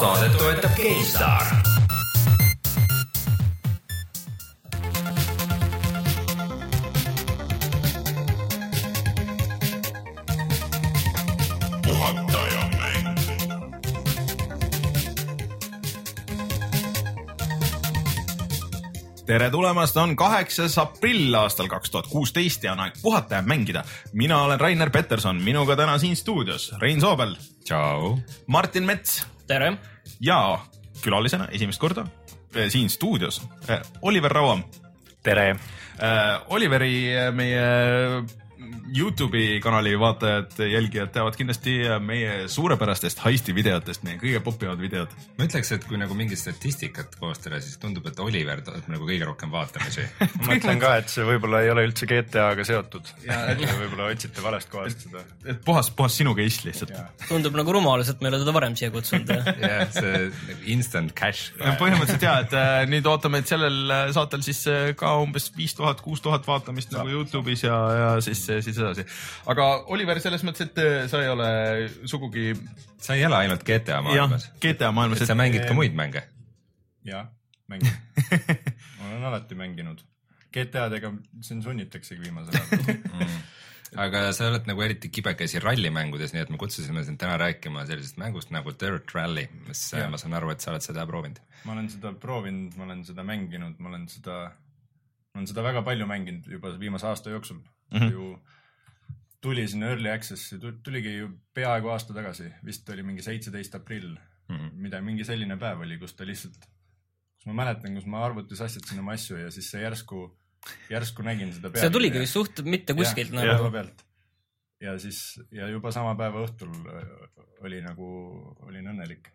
saadet toetab GameStar. tere tulemast, on kaheksas aprill aastal kaks tuhat kuusteist ja on aeg puhata ja mängida. mina olen Rainer Peterson, minuga täna siin stuudios Rein Soobel, tšau. Martin Mets tere, ja külalisena esimest korda eh, siin stuudios eh, Oliver Rauam. tere. Oliveri eh, meie Youtube'i kanali vaatajad, jälgijad teavad kindlasti meie suurepärastest heisti videotest, meie kõige popimad videod. ma ütleks, et kui nagu mingit statistikat koostada, siis tundub, et Oliver saab nagu kõige rohkem vaatamisi. ma mõtlen ka, et see võib-olla ei ole üldse GTA-ga seotud. võib-olla otsite valest kohast seda. et puhas, puhas sinu case lihtsalt. tundub nagu rumalus, et me ei ole teda varem siia kutsunud. jah, see instant cash. põhimõtteliselt ja, et äh, nüüd ootame, et sellel äh, saatel siis äh, ka umbes viis tuhat, kuus tuhat vaatamist nagu Youtube'is ja, ja siis, siis edasi. aga Oliver, selles mõttes, et äh, sa ei ole sugugi sa ei ela ainult GTA maailmas, GTA maailmas, et sa mängid ka muid mänge. jah, mängin. ma olen alati mänginud. GTA-dega siin sunnitaksegi viimasel ajal. aga sa oled nagu eriti kibekesi rallimängudes, nii et me kutsusime sind täna rääkima sellisest mängust nagu Dirt Rally, mis äh, Jah. ma saan aru, et sa oled seda proovinud. ma olen seda proovinud, ma olen seda mänginud, ma olen seda, ma olen seda väga palju mänginud juba viimase aasta jooksul mm. -hmm. ju tuli sinna Early Access'i, tuligi ju peaaegu aasta tagasi, vist oli mingi seitseteist aprill mm, -hmm. mida mingi selline päev oli, kus ta lihtsalt, kus ma mäletan, kus ma arvutis asjatasin oma asju ja siis see järsku, järsku nägin seda see tuligi vist suht mitte kuskilt nagu. päeva pealt. ja siis ja juba sama päeva õhtul äh, oli nagu, olin õnnelik.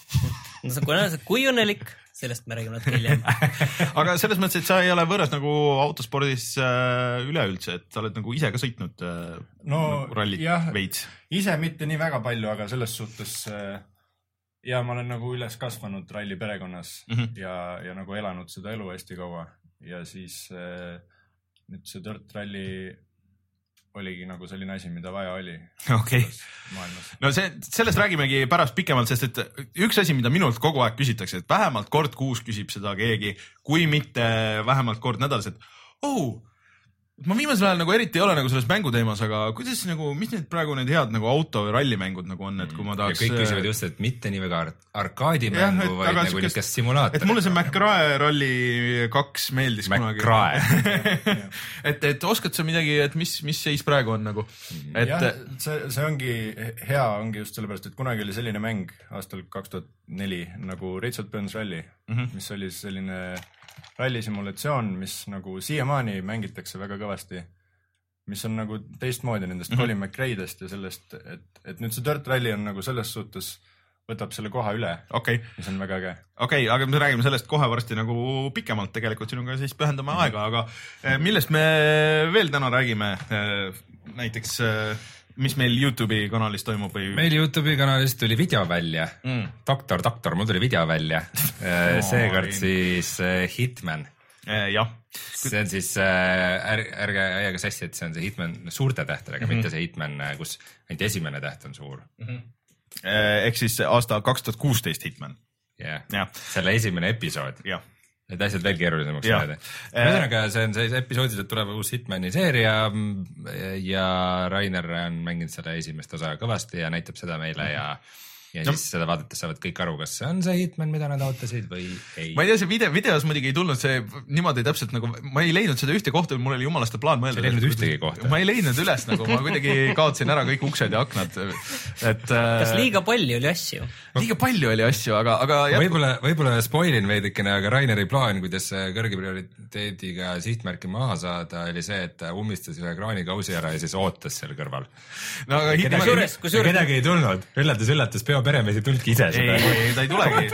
no sa, kui õnnelik, sellest me räägime natuke hiljem. aga selles mõttes, et sa ei ole võõras nagu autospordis äh, üleüldse, et sa oled nagu ise ka sõitnud äh, no nagu rallit jah, veits. ise mitte nii väga palju, aga selles suhtes äh, ja ma olen nagu üles kasvanud ralli perekonnas mm. -hmm. ja, ja nagu elanud seda elu hästi kaua ja siis äh, nüüd see Dirt Rally oligi nagu selline asi, mida vaja oli okei, no see, sellest räägimegi pärast pikemalt, sest et üks asi, mida minult kogu aeg küsitakse, et vähemalt kord kuus küsib seda keegi, kui mitte vähemalt kord nädalas, et oh, ma viimasel ajal nagu eriti ei ole nagu selles mänguteemas, aga kuidas nagu, mis need praegu need head nagu auto ja rallimängud nagu on, et kui ma ja tahaks. kõik küsivad just, et mitte nii väga arkaadimängu vaid nagu niisugust simulaatorit. et mulle see McRae Rally kaks meeldis kunagi. McRae. et, et oskad sa midagi, et mis, mis seis praegu on nagu, et jah, see, see ongi hea, ongi just sellepärast, et kunagi oli selline mäng aastal kaks tuhat neli nagu Richard Burns Rally mm, -hmm. mis oli selline rallisimulatsioon, mis nagu siiamaani mängitakse väga kõvasti. mis on nagu teistmoodi nendest mm -hmm. Colin McRae'dest ja sellest, et, et nüüd see Dirt Rally on nagu selles suhtes, võtab selle koha üle, okay., mis on väga äge. okei okay,, aga me räägime sellest kohe varsti nagu pikemalt tegelikult sinuga siis pühendame Mhm. aega, aga eh, millest me veel täna räägime? näiteks, mis meil Youtube'i kanalis toimub või? meil Youtube'i kanalis tuli video välja Mm. doktor, doktor, mul tuli video välja. seekord siis äh, Hitman, Eh, jah, see on siis äh,, ärge, ärge ajage sassi, et see on see Hitman suurte tähtedega mm. -hmm. mitte see Hitman, kus ainult esimene täht on suur. Eh, ehk siis aasta kaks tuhat kuusteist Hitman, jah, selle esimene episood, jah. Et asjad veel keerulisemaks jääda. ühesõnaga, see on see episoodiliselt tuleb uus Hitmani seeria mm, ja Rainer on mänginud selle esimest osa kõvasti ja näitab seda meile ja ja No. siis seda vaadates saavad kõik aru, kas see on see Hitman, mida nad ootasid või ei ma ei tea, see video, videos muidugi ei tulnud see niimoodi täpselt nagu, ma ei leidnud seda ühte kohta, mul oli jumalaste plaan mõelda. Sa ei leidnud ühtegi kohta? ma ei leidnud üles nagu, ma kuidagi kaotasin ära kõik uksed ja aknad, et. kas liiga palju oli asju? liiga palju oli asju, aga, aga jätku- võib-olla, võib-olla spoilin veidikene, aga Raineri plaan, kuidas kõrge prioriteediga sihtmärki maha saada, oli see, et ta ummistas ühe kraanikausi ära ja siis ootas seal kõrval. no aga Hitman, kusjuures, kusjuures, kedagi ei tulnud, üllatus, üllatus, peo peremees ei tulnudki ise ei, seda. ei ta ei tulegi.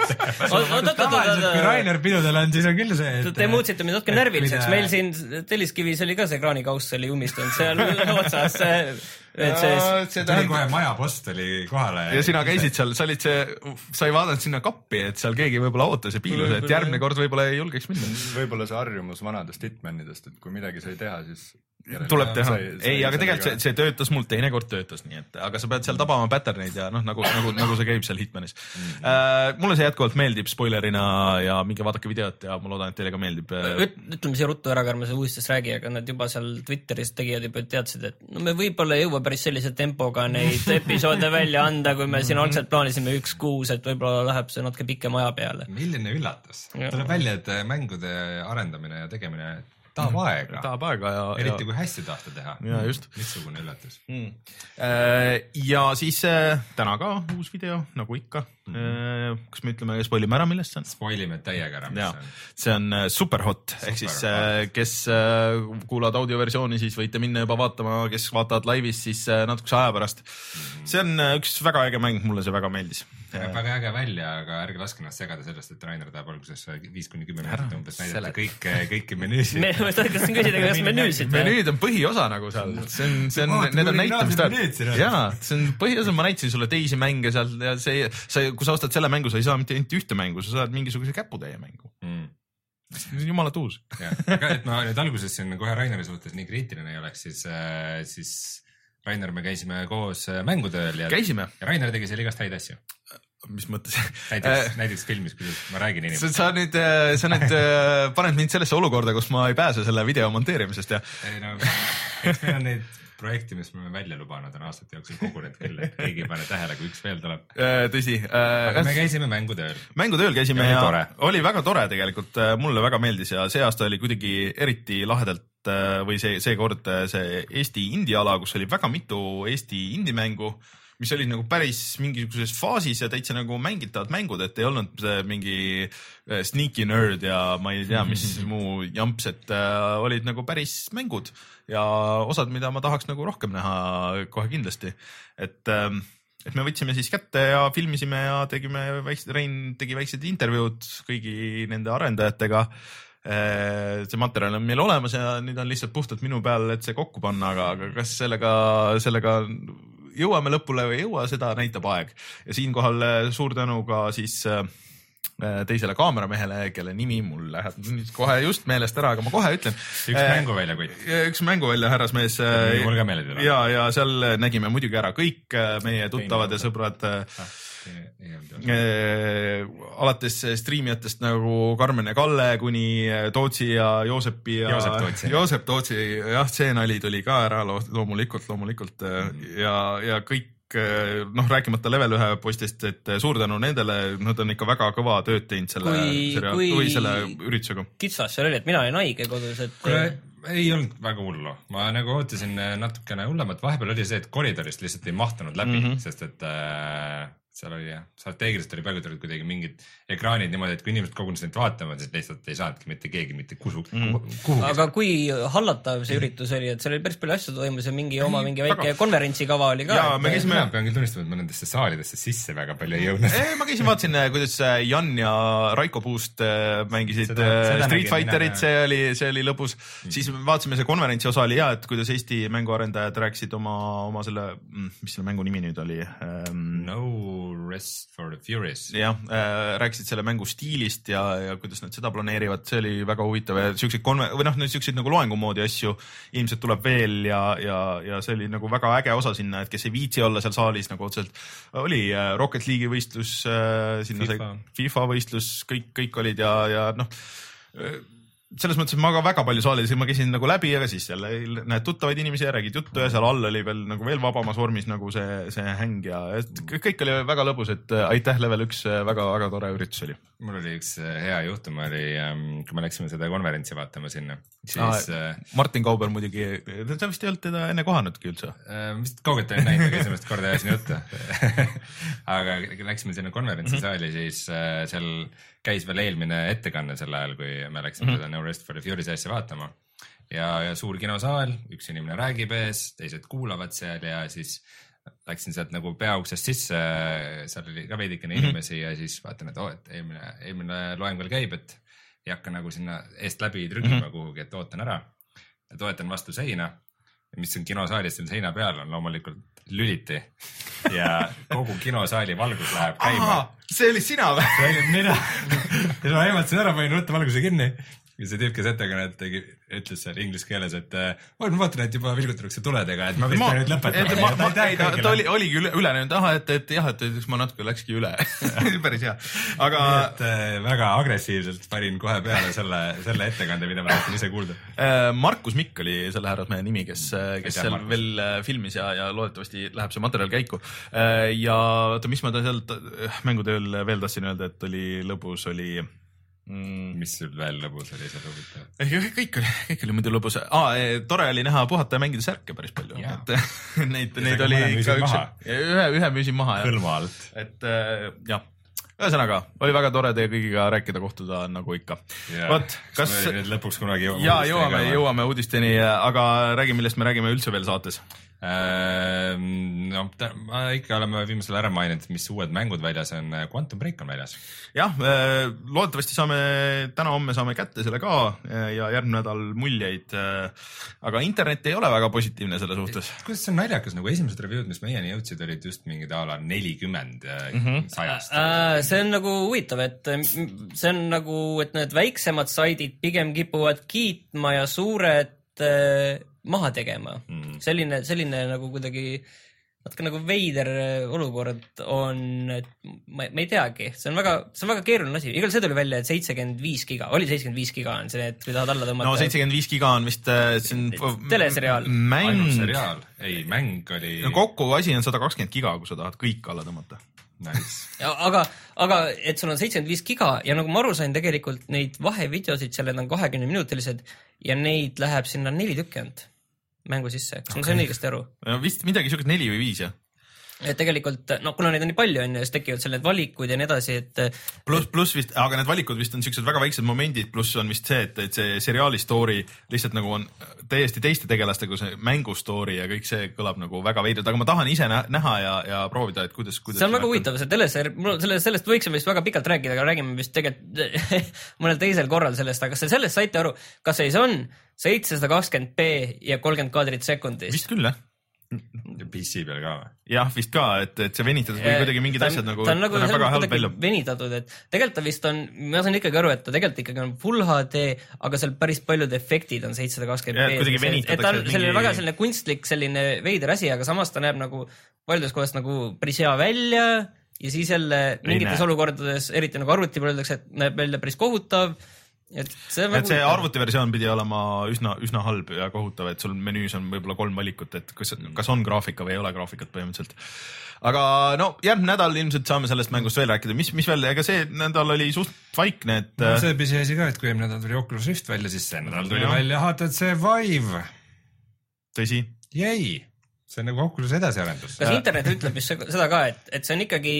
tavaliselt, kui Rainer pidudel on, siis on küll see, et. Te muutsite mind natuke närviliseks, meil siin Telliskivis oli ka see kraanikauss oli ummistunud seal otsas, et see see tuli kohe tähendab, majapost oli kohale. ja sina käisid seal, sa olid see, sa ei vaadanud sinna kappi, et seal keegi võib-olla ootas ja piilus, et järgmine kord võib-olla ei julgeks minna. võib-olla see harjumus vanadest hitmanidest, et kui midagi sai teha, siis tuleb teha ei, aga tegelikult see see töötas mul teinekord töötas, nii et, aga sa pead seal tabama pattern'eid ja noh, nagu, nagu, nagu see käib seal Hitmanis Mhm. äh,. mulle see jätkuvalt meeldib spoilerina ja minge vaadake videot ja ma loodan, et teile ka meeldib äh,. Üt- ütleme siia ruttu ära, ärme sellest uudistest räägi, aga nad juba seal Twitteris tegijad juba teadsid, et no me võib-olla ei jõua päris sellise tempoga neid episoode välja anda, kui me siin algselt plaanisime üks kuus, et võib-olla läheb see natuke pikema aja peale. milline üllatus, tuleb välja, et mängude arendamine ja tegemine tahab aega, tahab aega ja, eriti ja, kui hästi tahta teha. ja just missugune üllatus. mm.. Äh, ja siis äh, täna ka uus video, nagu ikka. Kas me ütleme, spoilime ära, millest see on? spoilime täiega ära, mis ja see on. see on äh, Superhot ehk siis äh, kes äh, kuulavad audioversiooni, siis võite minna juba vaatama, kes vaatavad laivis, siis äh, natukese aja pärast. see on äh, üks väga äge mäng, mulle see väga meeldis. näeb väga äge välja, aga ärge laske ennast segada sellest, et Rainer tahab alguses viis kuni kümme minutit umbes näidata kõike, kõiki menüüsid. me, tahtsin küsida, kas menüüsid menüüd on põhiosa nagu seal, see on, see on, need on on. jaa, see on põhiosa, ma näitasin sulle teisi mänge seal ja see, sa, kui sa ostad selle mängu, sa ei saa mitte ainult ühte mängu, sa saad mingisuguse käputäie mängu. Mm. see on jumala tuus. aga et ma nüüd alguses siin kohe Raineri suhtes nii kriitiline ei oleks, siis, siis Rainer, me käisime koos äh, mängutööl ja, käisime, ja Rainer tegi seal igast häid asju. mis mõttes? näiteks, näiteks filmis, kuidas ma räägin inimestele. sa nüüd, sa nüüd äh, paned mind sellesse olukorda, kus ma ei pääse selle video monteerimisest ja ei no, eks meil on neid projekte, mis me oleme välja lubanud, on aastate jooksul kogunenud küll, et keegi ei pane tähele, kui üks veel tuleb. äh, tõsi aga me äh,, käisime mängutööl. mängutööl käisime Ja ja, oli väga tore tegelikult, mulle väga meeldis ja see aasta oli kuidagi eriti lahedalt äh, või see, seekord äh, see Eesti indie-ala, kus oli väga mitu Eesti indie-mängu mis olid nagu päris mingisuguses faasis ja täitsa nagu mängitavad mängud, et ei olnud mingi äh, sneaky nerd ja ma ei tea, mis muu jamps, et äh, olid nagu päris mängud ja osad, mida ma tahaks nagu rohkem näha kohe kindlasti, et ähm, et me võtsime siis kätte ja filmisime ja tegime väikse, Rein tegi väiksed intervjuud kõigi nende arendajatega. see materjal on meil olemas ja nüüd on lihtsalt puhtalt minu peal, et see kokku panna, aga, aga kas sellega, sellega jõuame lõpule või ei jõua, seda näitab aeg ja siinkohal äh, suur tänu ka siis äh, teisele kaameramehele, kelle nimi mul läheb nüüd kohe just meelest ära, aga ma kohe ütlen. üks mänguväljakott. üks mänguvälja härrasmees. mul ka meeldib. ja, ja seal nägime muidugi ära kõik äh, meie tuttavad ja sõbrad äh, äh, alates striimijatest nagu Karmen ja Kalle kuni äh, Tootsi ja Joosepi ja Joosep Tootsi. Joosep Tootsi, jah, see nali tuli ka ära lo- loomulikult, loomulikult mm. ja, ja kõik äh, noh, rääkimata level ühe postist, et äh, suur tänu nendele, nad on ikka väga kõva tööd teinud selle Kui- seriaal kui- või selle üritusega. kitsas seal oli, et mina olin haige kodus, et kuule, ei olnud väga hullu, ma nagu ootasin natukene hullemat, vahepeal oli see, et koridorist lihtsalt ei mahtunud läbi mm. -hmm. sest et äh, seal oli jah, strateegiliselt oli paigutatud kuidagi mingid ekraanid niimoodi, et kui inimesed kogunesid neid vaatama, siis lihtsalt ei saanudki mitte keegi mitte kuhu mm, kuhugi. aga kui hallatav see üritus oli, et seal oli päris palju asju toimus ja mingi oma mingi väike väga- konverentsikava oli ka Jaa,. me käisime- mina pean küll tunnistama, et ma nendesse saalidesse sisse väga palju ei jõudnud. ei, ma käisin, vaatasin, kuidas äh, Jan ja Raiko Puust äh, mängisid Seda- seda Street Fighterit, see oli, see oli lõbus. siis vaatasime, see konverentsi osa oli hea, et kuidas Eesti mänguarendajad rääkisid oma, oma selle, mis selle mängu nimi nüüd oli ähm,? No rest for the furious. jah äh,, rääkisid selle mängu stiilist ja, ja kuidas nad seda planeerivad, see oli väga huvitav ja siukseid konve- või noh, siukseid nagu loengu moodi asju ilmselt tuleb veel ja, ja, ja see oli nagu väga äge osa sinna, et kes ei viitsi olla seal saalis nagu otseselt, oli äh, Rocket League'i võistlus äh,, sinna FIFA. sai FIFA võistlus, kõik, kõik olid ja, ja noh selles mõttes, et ma ka väga palju saalis, ma käisin nagu läbi, aga siis jälle näed tuttavaid inimesi ja räägid juttu ja seal all oli veel nagu veel vabamas vormis nagu see, see häng ja kõik oli väga lõbus, et äh, aitäh, level üks, väga-väga tore üritus oli. mul oli üks äh, hea juhtum oli, kui me läksime seda konverentsi vaatama sinna, siis äh, Martin Kauber muidugi, sa vist ei olnud teda enne kohanudki üldse. äh, vist kaugelt olin näinud, aga esimest korda ajasin juttu. aga läksime sinna konverentsisaali, siis äh, seal käis veel eelmine ettekanne sel ajal, kui me läksime mm -hmm. seda No Rest for the Furious asja vaatama. ja, ja suur kinosaal, üks inimene räägib ees, teised kuulavad seal ja siis läksin sealt nagu peauksest sisse, seal oli ka veidikene inimesi ja siis vaatan, et oo, et eelmine, eelmine loeng veel käib, et ei hakka nagu sinna eest läbi trügima mm -hmm. kuhugi, et ootan ära. toetan vastu seina, mis on kinosaalis seal seina peal on loomulikult lüliti ja kogu kinosaali valgus läheb käima. see olid sina või? see olin mina ja ma ehmatasin ära, panin ruttu valguse kinni ja see tüüp, kes ettekannet tegi, ütles seal inglise keeles, et äh, oh, ma vaatan, et juba vilgutatakse tuledega, et ma vist pean nüüd lõpetama. ta oli, oligi üle, ülenenud, ahah, et, et jah, et siis ma natuke läkski üle päris hea, aga. et äh, väga agressiivselt panin kohe peale selle, selle ettekande, mida ma tahtsin ise kuulda. Äh, Markus Mikk oli selle härrasmehe nimi, kes, kes Aitäh, seal Markus. veel äh, filmis ja, ja loodetavasti läheb see materjal käiku. ja oota, mis ma ta sealt äh, mängutööl veel tahtsin öelda, et oli lõbus, oli mm, mis sul veel lõbus oli seal huvitav? Kõik oli, kõik oli muidu lõbus ah,. tore oli näha puhata ja mängida särke päris palju, Jaa. et neid, Ja neid sa oli ikka üks ühe, ühe müüsin maha hõlma alt. et äh, jah, ühesõnaga oli väga tore teie kõigiga rääkida, kohtuda nagu ikka. vot, kas nüüd lõpuks kunagi jõuame ja jõuame, jõuame uudisteni, aga räägi, millest me räägime üldse veel saates. no ta- ma ikka oleme viimasel ära maininud, mis uued mängud väljas on, Quantum Break on väljas. jah, loodetavasti saame täna-homme saame kätte selle ka äh, ja järgmine nädal muljeid. aga internet ei ole väga positiivne selle suhtes. kuidas see on naljakas, nagu esimesed review'd, mis meieni jõudsid, olid just mingid a la nelikümmend sajast. Äh, see on nagu huvitav, et see on nagu, et need väiksemad saidid pigem kipuvad kiitma ja suured äh, maha tegema mm.. selline, selline nagu kuidagi natuke nagu veider äh, olukord on, et ma, ma ei teagi, see on väga, see on väga keeruline asi, igal see tuli välja, et seitsekümmend viis giga, oli seitsekümmend viis giga on see, et kui tahad alla tõmmata no. seitsekümmend viis giga on vist, see on Teleseriaal. mäng ainult, seriaal, ei mäng oli no kokku asi on sada kakskümmend giga, kui sa tahad kõik alla tõmmata. Nice. aga, aga et sul on seitsekümmend viis giga ja nagu ma aru sain, tegelikult neid vahevideosid seal, on kahekümne minutilised ja neid läheb sinna neli tükki ainult mängu sisse, kas ma sain õigesti aru? vist midagi siukest neli või viis jah? Et tegelikult no kuna neid on nii palju onju, siis tekivad seal need valikud ja nii edasi, et pluss, pluss vist, aga need valikud vist on siuksed väga väiksed momendid, pluss on vist see, et, et see seriaali story lihtsalt nagu on täiesti teiste tegelastega, see mängu story ja kõik see kõlab nagu väga veidralt, aga ma tahan ise nä näha ja, ja proovida, et kuidas, kuidas. see on väga huvitav, see teleser-, mul selle, sellest võiksime vist väga pikalt rääkida, aga räägime vist tegelikult mõnel teisel korral sellest, aga kas te sellest saite aru, kas siis on seitsesada kakskümmend B ja kolmkümmend kaadrit sekundis? vist küll jah, PC peal ka või? jah vist ka, et, et see venitatud või kuidagi mingid ta on- asjad nagu, ta on nagu näeb selles väga halb välja venitatud, et tegelikult ta vist on, ma saan ikkagi aru, et ta tegelikult ikkagi on full HD, aga seal päris paljud efektid on seitsesada kakskümmend kuidagi venitatakse, et ta on et selline mingi- väga selline kunstlik selline veider asi, aga samas ta näeb nagu paljudes kohtades nagu päris hea välja ja siis jälle mingites olukordades, eriti nagu arvuti peal öeldakse, et näeb välja päris kohutav. Et see on et see nagu- arvutiversioon pidi olema üsna, üsna halb ja kohutav, et sul menüüs on võib-olla kolm valikut, et kas, kas on graafika või ei ole graafikat põhimõtteliselt. aga no järgmine nädal ilmselt saame sellest mängust veel rääkida, mis, mis veel, ega see nädal oli suht vaikne, et no see pisiasi ka, et kui eelmine nädal tuli Oculus Rift välja, siis see nädal tuli Jah. välja HTC Vive. tõsi, jäi, see on nagu Oculus'i edasiarendus. kas internet ütleb vist se- seda ka, et, et see on ikkagi,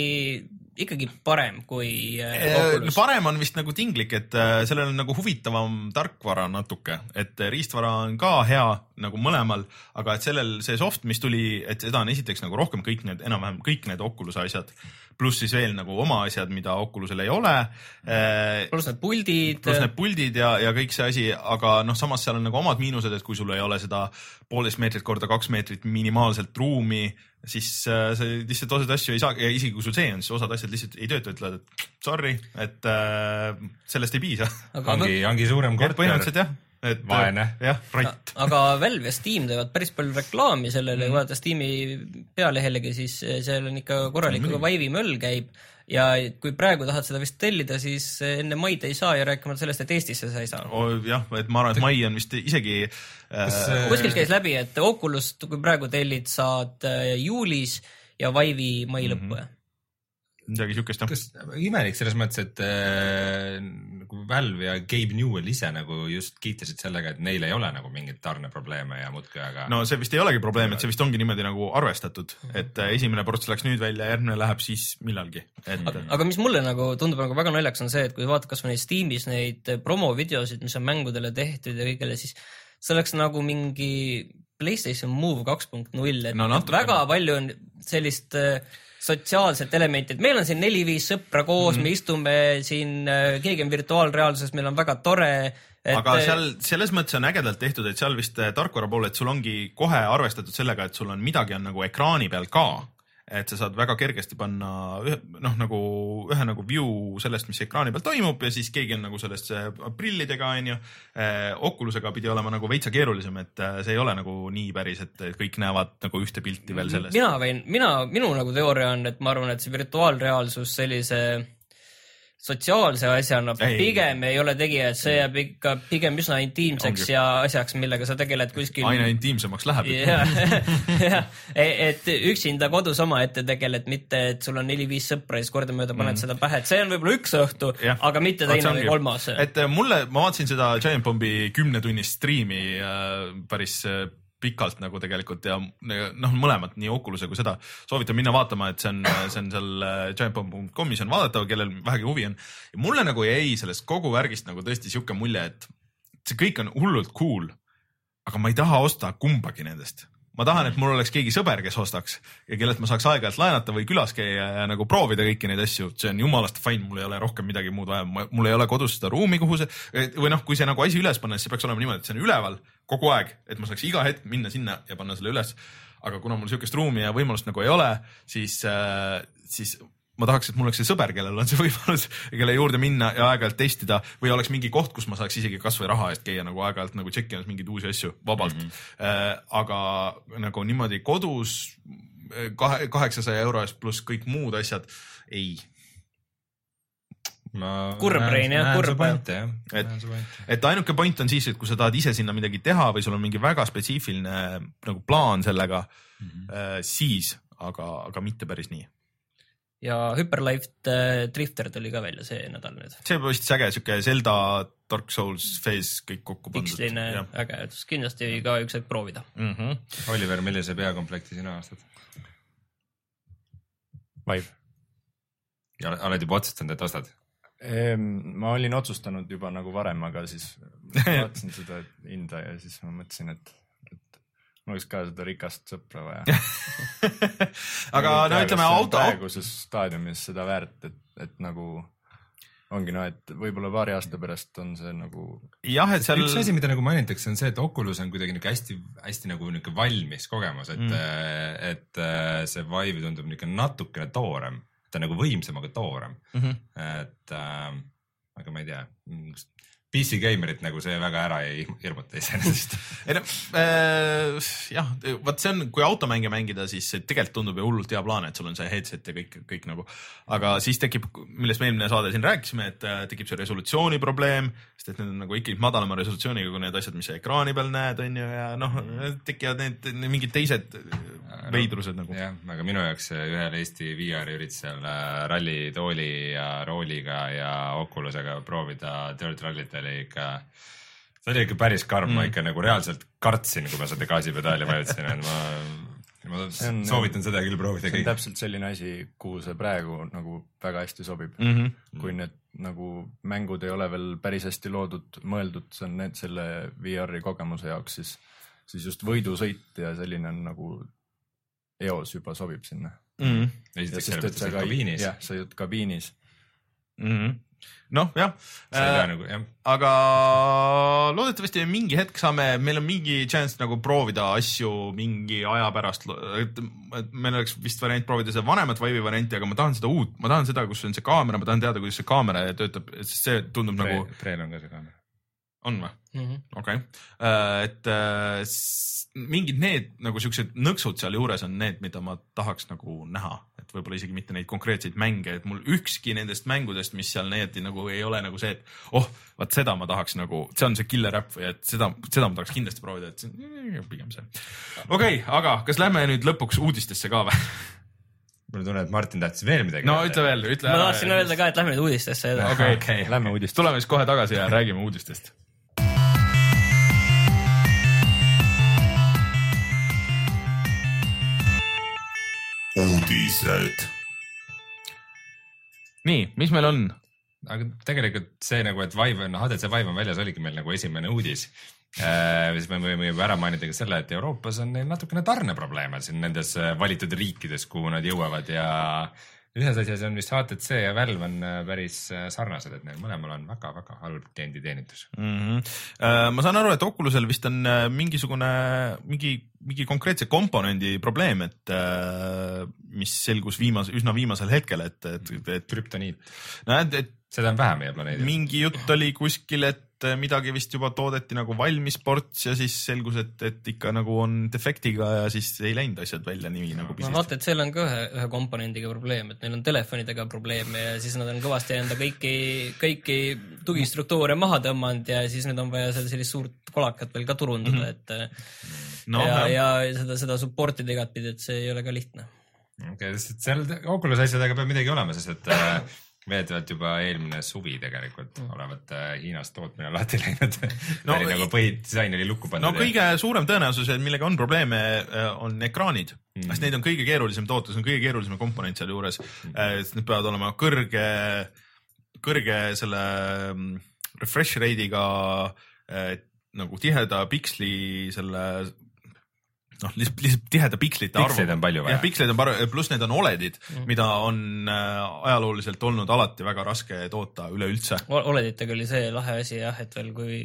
ikkagi parem kui äh, Oculus? parem on vist nagu tinglik, et äh, sellel on nagu huvitavam tarkvara natuke, et äh, riistvara on ka hea nagu mõlemal, aga et sellel see soft, mis tuli, et seda on esiteks nagu rohkem kõik need enam-vähem kõik need Oculus'e asjad, pluss siis veel nagu oma asjad, mida Oculus'el ei ole äh, pluss need puldid. pluss need puldid ja, ja kõik see asi, aga noh, samas seal on nagu omad miinused, et kui sul ei ole seda poolteist meetrit korda kaks meetrit minimaalselt ruumi, siis äh, sa lihtsalt osasid asju ei saa ja isegi kui sul see on, siis osad asjad lihtsalt ei tööta, ütlevad, et sorry, et äh, sellest ei piisa. ongi, ongi suurem korter. põhimõtteliselt jah, et Vaene. jah, right. aga Valve ja Steam teevad päris palju reklaami sellele, kui vaadata Steam'i pealehelegi, siis seal on ikka korralik Vive'i möll käib ja kui praegu tahad seda vist tellida, siis enne maid ei saa ja rääkimata sellest, et Eestisse sa ei saa. jah, et ma arvan, et mai on vist isegi äh, kuskilt käis läbi, et Oculus't, kui praegu tellid, saad äh, juulis ja Vive'i mai lõppu mm. Midagi siukest jah. kas imelik selles mõttes, et äh, nagu Valve ja Gabe Newell ise nagu just kiitlesid sellega, et neil ei ole nagu mingeid tarneprobleeme ja muudkui, aga no see vist ei olegi probleem, et see vist ongi niimoodi nagu arvestatud, et äh, esimene ports läks nüüd välja, järgmine läheb siis millalgi, et aga, aga mis mulle nagu tundub nagu väga naljakas, on see, et kui vaatad kasvõi neid Steamis neid promovideosid, mis on mängudele tehtud ja kõigele, siis see oleks nagu mingi Playstation Move kaks punkt null, et No natukene. väga palju on sellist äh, sotsiaalset elementi, et meil on siin neli-viis sõpra koos mm, -hmm. me istume siin, keegi on virtuaalreaalsuses, meil on väga tore. aga seal selles mõttes on ägedalt tehtud, et seal vist äh, tarkvara pool, et sul ongi kohe arvestatud sellega, et sul on midagi on nagu ekraani peal ka. Et sa saad väga kergesti panna ühe noh, nagu ühe nagu view sellest, mis ekraani peal toimub ja siis keegi on nagu sellest äh, prillidega onju. Oculusega pidi olema nagu veitsa keerulisem, et äh, see ei ole nagu nii päris, et kõik näevad nagu ühte pilti veel sellest. mina võin, mina, minu nagu teooria on, et ma arvan, et see virtuaalreaalsus sellise sotsiaalse asjana Ei. pigem ei ole tegija, et see jääb ikka pigem üsna intiimseks Ongi. ja asjaks, millega sa tegeled kuskil. aina intiimsemaks läheb. jah, jah, et üksinda kodus omaette tegeled, mitte et sul on neli-viis sõpra ja siis kordamööda paned mm. seda pähe, et see on võib-olla üks õhtu, aga mitte teine või kolmas. et äh, mulle, ma vaatasin seda Giant Bombi kümnetunnist striimi äh, päris äh, pikalt nagu tegelikult ja noh, mõlemat nii Oculus'e kui seda. Soovitan minna vaatama, et see on, see on seal äh, giantbomb.com'is on vaadatav, kellel vähegi huvi on. ja mulle nagu jäi sellest kogu värgist nagu tõesti sihuke mulje, et see kõik on hullult cool, aga ma ei taha osta kumbagi nendest. Ma tahan, et mul oleks keegi sõber, kes ostaks ja kellelt ma saaks aeg-ajalt laenata või külas käia ja nagu proovida kõiki neid asju, see on jumalast fine, mul ei ole rohkem midagi muud vaja, mul ei ole kodus seda ruumi, kuhu see või noh, kui see nagu asi üles panna, siis see peaks olema niimoodi, et see on üleval kogu aeg, et ma saaks iga hetk minna sinna ja panna selle üles. aga kuna mul sihukest ruumi ja võimalust nagu ei ole, siis äh,, siis ma tahaks, et mul oleks see sõber, kellel on see võimalus kelle juurde minna ja aeg-ajalt testida või oleks mingi koht, kus ma saaks isegi kasvõi raha eest käia nagu aeg-ajalt nagu tšekkimas mingeid uusi asju vabalt mm. -hmm. Aga nagu niimoodi kodus äh, kahe, kaheksasaja euro eest pluss kõik muud asjad, ei. Kurb, Rein, jah, kurb. et, et ainuke point on siis, et kui sa tahad ise sinna midagi teha või sul on mingi väga spetsiifiline nagu plaan sellega mm, -hmm. siis, aga, aga mitte päris nii ja Hyperlight äh, Drifter tuli ka välja see nädal nüüd. see oli vist äge siuke Zelda, Dark Souls, Phase kõik kokku pandud. piksline äge, kindlasti ka üks hetk proovida mm. -hmm. Oliver, millise peakomplekti sina ostad? Vive. ja oled juba otsustanud, et ostad? Ma olin otsustanud juba nagu varem, aga siis vaatasin seda hinda ja siis ma mõtlesin, et, et mul oleks ka seda rikast sõpra vaja aga no ütleme auto. praeguses staadiumis seda väärt, et, et nagu ongi noh, et võib-olla paari aasta pärast on see nagu. jah, et seal. üks asi, mida nagu mainitakse, on see, et Oculus on kuidagi niuke hästi-hästi nagu niuke valmis kogemus, et mm., et äh, see Vive tundub niuke natukene toorem, ta on nagu võimsam, aga toorem mm. -hmm. et äh, aga ma ei tea, PC Gamerit nagu see väga ära ei hirmuta iseenesest ei no äh, jah, vot see on, kui automänge mängida, siis tegelikult tundub ju hullult hea plaan, et sul on see headset ja kõik, kõik nagu. aga siis tekib, millest me eelmine saade siin rääkisime, et äh, tekib see resolutsiooni probleem, sest et need on nagu ikkagi madalama resolutsiooniga kui need asjad, mis sa ekraani peal näed, on ju, ja noh, tekivad need, need mingid teised veidrused nagu. jah, aga minu jaoks ühel Eesti VR-i üritusel äh, rallitooli ja rooliga ja Oculusega proovida Dirt Rallit oli ikka, see oli ikka päris karm mm., ma ikka nagu reaalselt kartsin, kui ma seda gaasipedaali vajutasin, et ma, ma on, soovitan seda küll proovida. see on täpselt selline asi, kuhu see praegu nagu väga hästi sobib mm. -hmm. kui need nagu mängud ei ole veel päris hästi loodud, mõeldud, see on need selle VR-i kogemuse jaoks, siis, siis just võidusõit ja selline on nagu eos juba sobib sinna mm. -hmm. esiteks sellepärast, et sa oled kabiinis. jah, sa oled kabiinis mm. -hmm noh, jah äh,. Nagu, jah. aga loodetavasti mingi hetk saame, meil on mingi chance nagu proovida asju mingi aja pärast. et meil oleks vist variant proovida seda vanemat Vive'i varianti, aga ma tahan seda uut, ma tahan seda, kus on see kaamera, ma tahan teada, kuidas see kaamera töötab, sest see tundub Pre, nagu. Preel on ka see kaamera. On või -hmm.? okei okay., et äh, mingid need nagu siuksed nõksud sealjuures on need, mida ma tahaks nagu näha, et võib-olla isegi mitte neid konkreetseid mänge, et mul ükski nendest mängudest, mis seal näidati, nagu ei ole nagu see, et oh, vaat seda ma tahaks nagu, see on see killer äpp või et seda, seda ma tahaks kindlasti proovida, et see on pigem see. okei okay,, aga kas lähme nüüd lõpuks uudistesse ka või? mul on tunne, et Martin tahtis veel midagi. no ütle veel, ütle. ma tahtsin öelda ka, et lähme nüüd uudistesse edasi. okei lähme uudistesse, tuleme siis kohe tagasi ja räägime uudistest uudised. nii, mis meil on? aga tegelikult see nagu, et Vive on, HTC Vive on väljas, oligi meil nagu esimene uudis äh,. siis me võime juba ära mainida ka selle, et Euroopas on neil natukene tarneprobleeme siin nendes valitud riikides, kuhu nad jõuavad ja ühes asjas on vist HTC ja Valve on äh, päris äh, sarnased, et neil mõlemal on väga-väga halb klienditeenindus. mm. -hmm. ma saan aru, et Oculusel vist on äh, mingisugune, mingi, mingi konkreetse komponendi probleem, et äh, mis selgus viimase, üsna viimasel hetkel, et, et, et krüptoniit, näed, et seda on vähe meie planeedil. mingi jutt oli kuskil, et midagi vist juba toodeti nagu valmis ports ja siis selgus, et, et ikka nagu on defektiga ja siis ei läinud asjad välja nii nagu no pidid. HTC-l on ka ühe, ühe komponendiga probleem, et neil on telefonidega probleeme ja siis nad on kõvasti enda kõiki, kõiki tugistruktuure maha tõmmanud ja siis nüüd on vaja seal sellist suurt kolakat veel ka turundada mm, -hmm. et noh, ja, ja seda, seda support ida igatpidi, et see ei ole ka lihtne. okei, sest et seal Oculus asjadega peab midagi olema, sest et äh, veedavalt juba eelmine suvi tegelikult olevat äh, Hiinas tootmine lahti läinud No no,. oli nagu põhidisain oli lukku no pandud. kõige suurem tõenäosus, millega on probleeme, on ekraanid mm., sest neid on kõige keerulisem toota, see on kõige keerulisem komponent sealjuures mm., sest need peavad olema kõrge, kõrge selle mm, refresh rate'iga nagu tiheda piksli selle noh, lihtsalt, lihtsalt tiheda pikslite arvu. Piksleid on palju vaja. jah, piksleid on palju, pluss need on Oledid mm., mida on äh, ajalooliselt olnud alati väga raske toota üleüldse. Oleditega oli see lahe asi jah, et veel kui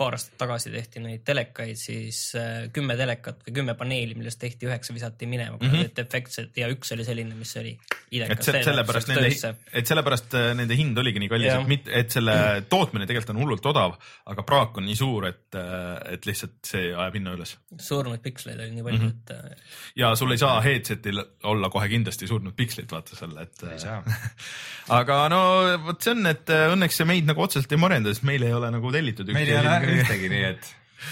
paar aastat tagasi tehti neid telekaid, siis äh, kümme telekat või kümme paneeli, millest tehti üheksa visati minema, kuna Mhm. mm -hmm. olid defektsed ja üks oli selline, mis oli et idekas. se- sellepärast nende, et sellepärast äh, nende hind oligi nii kallis, et mitte, et selle tootmine tegelikult on hullult odav, aga praak on nii suur, et, et lihtsalt see ajab hinna üles. surnud piksleid oli nii palju mm. -hmm. et äh, ja sul ei saa headset'il olla kohe kindlasti surnud pikslit, vaata seal, et. ei saa. aga no vot see on, et äh, õnneks see meid nagu otseselt ei morenda, sest meil ei ole nagu tellitud. meil ei ole ühtegi, nii et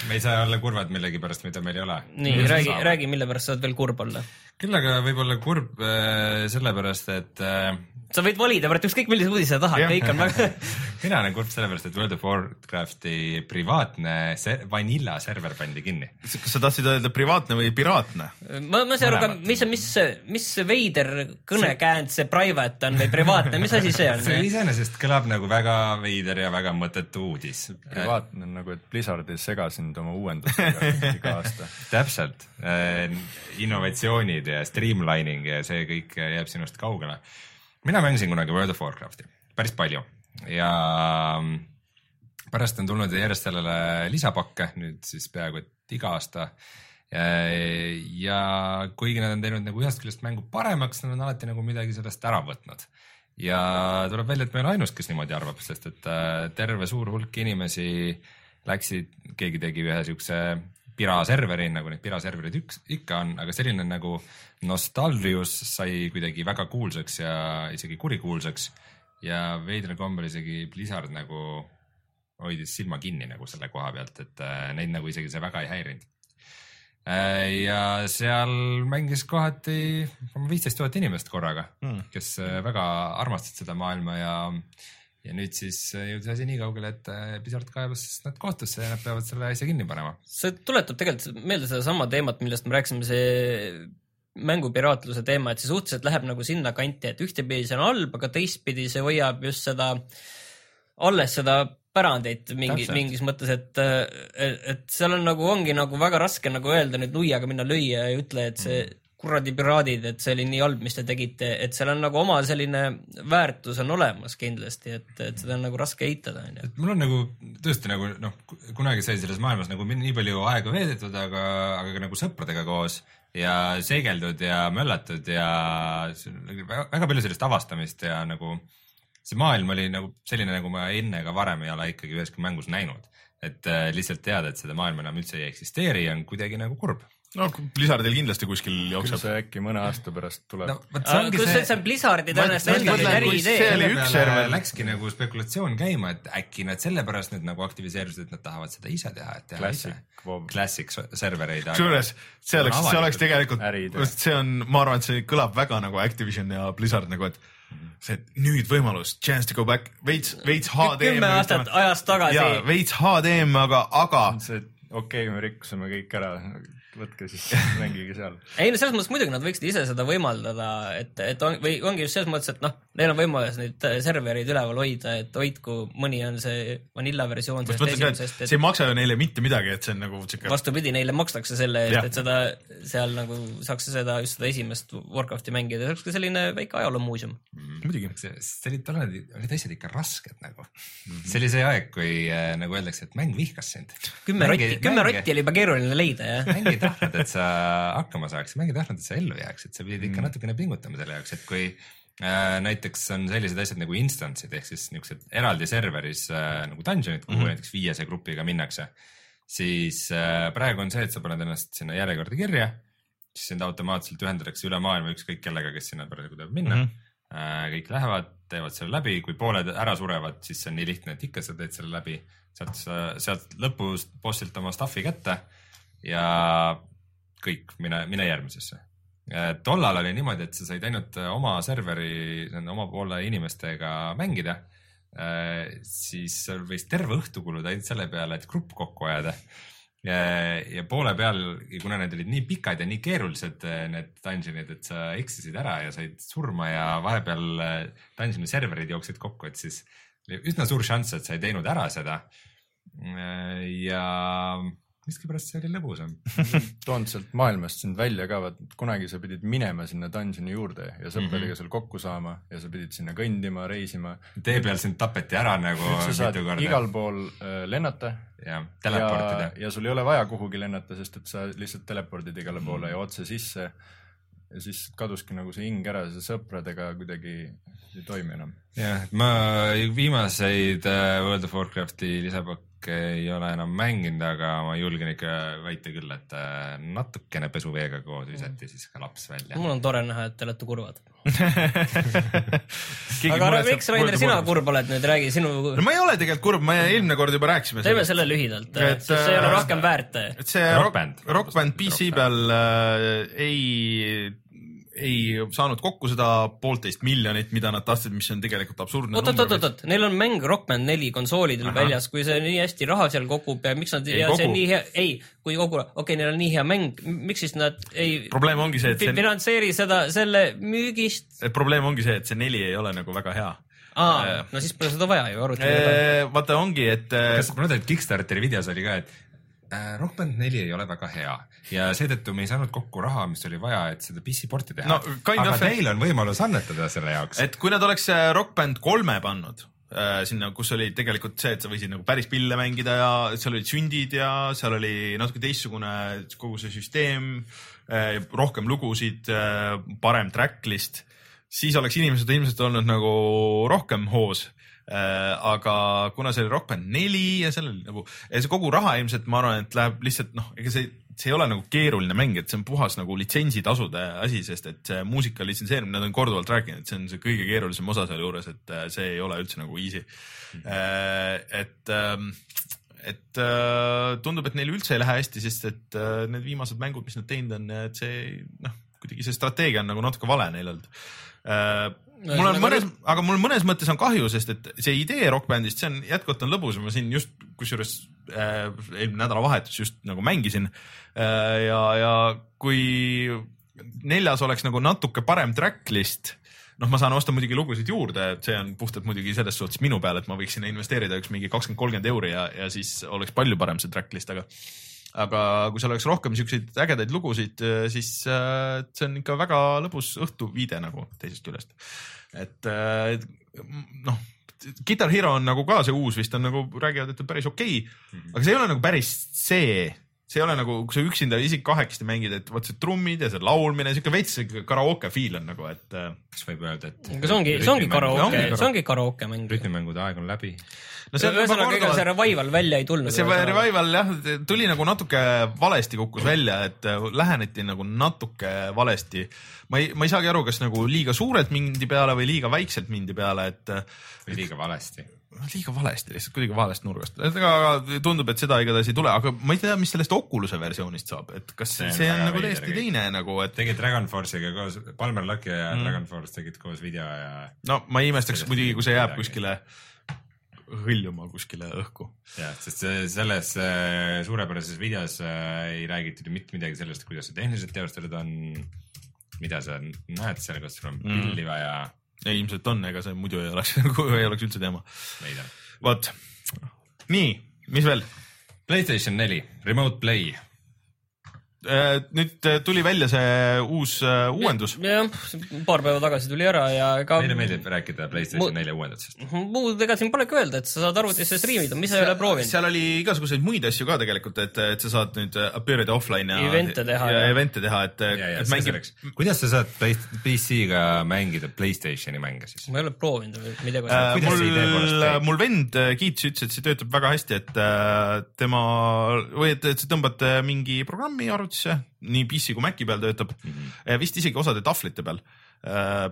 me ei saa olla kurvad millegipärast, mida meil ei ole. nii, räägi, räägi, mille pärast sa oled veel kurb olla. küll aga võib olla kurb äh, sellepärast, et äh, sa võid valida praegu ükskõik millise uudise sa tahad, kõik on väga mina olen kurb sellepärast, et World of Warcrafti privaatne se- vanilla server pandi kinni. kas sa tahtsid öelda privaatne või piraatne? ma, ma ei saa aru ka, mis, mis, mis see veider kõnekäänd see private on või privaatne, mis asi see on? see iseenesest kõlab nagu väga veider ja väga mõttetu uudis. privaatne on nagu, et Blizzard ei sega sind oma uuendustega iga aasta. täpselt, innovatsioonid ja streamlining ja see kõik jääb sinust kaugele. mina mängisin kunagi World of Warcrafti päris palju ja pärast on tulnud järjest sellele lisapakke nüüd siis peaaegu et iga aasta. ja kuigi nad on teinud nagu ühest küljest mängu paremaks, nad on alati nagu midagi sellest ära võtnud ja tuleb välja, et ma ei ole ainus, kes niimoodi arvab, sest et äh, terve suur hulk inimesi läksid, keegi tegi ühe siukse piraserveri, nagu neid piraserverid üks ikka on, aga selline nagu Nostalrius sai kuidagi väga kuulsaks ja isegi kurikuulsaks ja veidral kombel isegi Blizzard nagu hoidis silma kinni nagu selle koha pealt, et äh, neid nagu isegi see väga ei häirinud. ja seal mängis kohati viisteist tuhat inimest korraga Hmm. kes äh, väga armastasid seda maailma ja ja nüüd siis äh, jõudis asi nii kaugele, et äh, Blizzard kaebas nad kohtusse ja nad peavad selle asja kinni panema. see tuletab tegelikult meelde sedasama teemat, millest me rääkisime, see mängupiraatluse teema, et see suhteliselt läheb nagu sinna kanti, et ühtepidi see on halb, aga teistpidi see hoiab just seda, alles seda pärandit mingi, mingis mõttes, et, et seal on nagu, ongi nagu väga raske nagu öelda nüüd nuiaga minna lüüa ja ütle, et see Mm. Kuradi piraadid, et see oli nii halb, mis te tegite, et seal on nagu oma selline väärtus on olemas kindlasti, et, et seda on nagu raske eitada, onju. mul on nagu tõesti nagu noh, kunagi sai selles maailmas nagu nii palju aega veedetud, aga, aga ka nagu sõpradega koos ja seegeldud ja möllatud ja nagu väga, väga palju sellist avastamist ja nagu see maailm oli nagu selline, nagu ma enne ega varem ei ole ikkagi üheski mängus näinud. et äh, lihtsalt teada, et seda maailma enam üldse ei eksisteeri, on kuidagi nagu kurb. No Blizzardil kindlasti kuskil küll jookseb. see äkki mõne aasta pärast tuleb no vot see see, on Blizzardi tõenäoliselt endal äriidee see oli selle üks server. läkski nagu spekulatsioon käima, et äkki nad sellepärast nüüd nagu aktiviseerusid, et nad tahavad seda ise teha, et teha Classic ise WoW. Classic servereid. kusjuures see oleks, see oleks tegelikult see on, ma arvan, et see kõlab väga nagu Activision ja Blizzard nagu, et see nüüd võimalus, chance to go back, veits, veits HD. kümme aastat ajast tagasi ja veits HDM, aga, aga okei okay,, me rikkusime kõik ära, võtke siis, mängige seal. ei no selles mõttes muidugi nad võiksid ise seda võimaldada, et, et on, või ongi just selles mõttes, et noh, neil on võimalus neid servereid üleval hoida, et hoidku, mõni on see vanilla versioon sellest esimesest, see ei maksa ju neile mitte midagi, et see on nagu siuke. vastupidi, neile makstakse selle eest, et seda seal nagu saaks seda, just seda esimest Warcrafti mängida, see oleks ka selline väike ajaloomuuseum. muidugi. see, olid, tollal olid, olid asjad ikka rasked nagu. see oli see aeg, kui äh, nagu öeldakse, et mäng vihkas sind. kümme rotti, kümme rotti oli juba keeruline leida, jah. mäng ei tahtnud, et sa hakkama saaksid, mäng ei tahtnud, et sa ellu jääksid, sa pidid ikka natukene pingutama selle jaoks, et kui äh, näiteks on sellised asjad nagu instance'id ehk siis niisugused eraldi serveris äh, nagu dungeon'id, kuhu mm -hmm. näiteks viiese grupiga minnakse, siis äh, praegu on see, et sa paned ennast sinna järjekorda kirja, siis sind automaatselt ühendatakse üle maailma ükskõik kellega, kes sinna parasjagu tahab minna mm. -hmm. Kõik lähevad, teevad selle läbi, kui pooled ära surevad, siis see on nii lihtne, et ikka sa teed selle läbi, sealt sealt lõpus bossilt oma stuff'i kätte ja kõik, mine, mine järgmisesse. tollal oli niimoodi, et sa said ainult oma serveri, oma poole inimestega mängida. siis seal võis terve õhtu kuluda ainult selle peale, et grupp kokku ajada. ja, ja poole peal, kuna need olid nii pikad ja nii keerulised, need dungeon'id, et sa eksisid ära ja said surma ja vahepeal dungeon'i serverid jooksid kokku, et siis oli üsna suur šanss, et sa ei teinud ära seda. ja miskipärast see oli lõbusam. toonud sealt maailmast sind välja ka, vaat kunagi sa pidid minema sinna dungeon'i juurde ja sõpradega seal kokku saama ja sa pidid sinna kõndima, reisima. tee peal sind tapeti ära nagu mitu korda. igal pool äh, lennata ja ja teleportida., ja sul ei ole vaja kuhugi lennata, sest et sa lihtsalt telepordid igale Mm. poole ja otse sisse. ja siis kaduski nagu see hing ära, see sõpradega kuidagi ei toimi enam. jah, ma viimaseid äh, World of Warcrafti lisapakke ei ole enam mänginud, aga ma julgen ikka väita küll, et äh, natukene pesuveega koos visati siis ka laps välja. mul on tore näha, et te olete kurvad. Aga muretseb miks, Rainer, sina kurb oled nüüd, räägi sinu, no ma ei ole tegelikult kurb, me eelmine kord juba rääkisime teeme selle lühidalt, Et, sest see ei ole äh, rohkem väärt. et see Rock Rock Band. Band, Rock Band PC Rock peal äh, ei, ei saanud kokku seda poolteist miljonit, mida nad tahtsid, mis on tegelikult absurdne oot, oot, oot, oot, oot, neil on mäng Rock Band neli konsoolidel Ahah. väljas, kui see nii hästi raha seal kogub ja miks nad, Ei ja see kogu. on nii hea, ei, kui kogu, okei okay,, neil on nii hea mäng, miks siis nad ei probleem ongi see, et see, finantseeri seda, selle müügist? probleem ongi see, et see neli ei ole nagu väga hea. aa, no siis pole seda vaja ju arutada. vaata, ongi, et äh, kas ma mäletan, et Kickstarteri videos oli ka, et äh, Rock Band neli ei ole väga hea ja seetõttu me ei saanud kokku raha, mis oli vaja, et seda PC porti teha No, aga of- teil on võimalus annetada selle jaoks. et kui nad oleks äh, Rock Band kolme pannud äh, sinna, kus oli tegelikult see, et sa võisid nagu päris pille mängida ja seal olid sündid ja seal oli natuke teistsugune kogu see süsteem, rohkem lugusid, parem tracklist, siis oleks inimesed ilmselt olnud nagu rohkem hoos aga kuna see oli Rock Band neli ja seal oli nagu, see kogu raha ilmselt ma arvan, et läheb lihtsalt noh, ega see, see ei ole nagu keeruline mäng, et see on puhas nagu litsentsitasude asi, sest et see muusika litsenseerimine, nad on korduvalt rääkinud, et see on see kõige keerulisem osa sealjuures, et äh, see ei ole üldse nagu easy. et, et äh, tundub, et neil üldse ei lähe hästi, sest et äh, need viimased mängud, mis nad teinud on, et see noh, kuidagi see strateegia on nagu natuke vale neil olnud mul on Ühesõnaga, mõnes, aga mul mõnes mõttes on kahju, sest et see idee Rock Bandist, see on jätkuvalt on lõbus. Ma siin just kusjuures äh, eelmine nädalavahetus just nagu mängisin äh, ja, ja kui neljas oleks nagu natuke parem tracklist, noh, ma saan osta muidugi lugusid juurde, et see on puhtalt muidugi selles suhtes minu peal, et ma võiks sinna investeerida üks mingi kakskümmend, kolmkümmend euri ja, ja siis oleks palju parem see tracklist, aga aga kui seal oleks rohkem siukseid ägedaid lugusid, siis äh, see on ikka väga lõbus õhtuviide nagu teisest küljest. et äh, noh, Guitar Hero on nagu ka see uus vist on nagu räägivad, et on päris okei okay,, aga see ei ole nagu päris see, see ei ole nagu, kui sa üksinda isegi kahekesti mängid, et vot see trummid ja see laulmine, siuke veits karaoke feel on nagu, et äh, kas võib öelda, et aga see ongi, see ongi karaoke see ongi karaoke mäng. rütmimängude aeg on läbi. no see ühesõnaga, ega see revival välja ei tulnud. see revival jah, tuli nagu natuke valesti kukkus välja, et äh, läheneti nagu natuke valesti. ma ei, ma ei saagi aru, kas nagu liiga suurelt mindi peale või liiga väikselt mindi peale, et äh, või liiga valesti. Liiga valesti lihtsalt, kuidagi valest nurgast. aga tundub, et seda igatahes ei tule, aga ma ei tea, mis sellest Oculus'e versioonist saab, et kas see, See on nagu täiesti teine nagu, et tegid Dragon Force'iga koos, Palmer Lucky ja mm. Dragon Force tegid koos video ja no ma ei imestaks muidugi, kui see jääb midagi. kuskile hõljuma kuskile õhku. jah, sest see selles äh, suurepärases videos äh, ei räägitud ju mitte midagi sellest, kuidas see tehniliselt teostatud on, mida sa näed seal, kas sul on Mm. pilli vaja, ja ilmselt on, ega see muidu ei oleks nagu ei oleks üldse teema. vot, nii, mis veel? Playstation neli, Remote Play, nüüd äh, tuli välja see uus äh, uuendus. jah, paar päeva tagasi tuli ära ja ega meile meeldib rääkida PlayStation nelja uuendusest. muud ega siin polegi öelda, et sa saad arvutisse striimida, mis sa ei ole proovinud. seal oli igasuguseid muid asju ka tegelikult, et, et sa saad nüüd äh, appear ida offline ja Event'e teha ja ja- event'e teha, et, mängib kuidas sa saad PC-ga mängida Playstationi mänge siis? ma ei ole proovinud või midagi äh,. Mul mul vend äh, kiitis, ütles, et see töötab väga hästi, et äh, tema või et, et sa tõmbad äh, mingi programmi arvutisse, nii PC kui Maci peal töötab mm. -hmm. vist isegi osade tahvlite peal äh,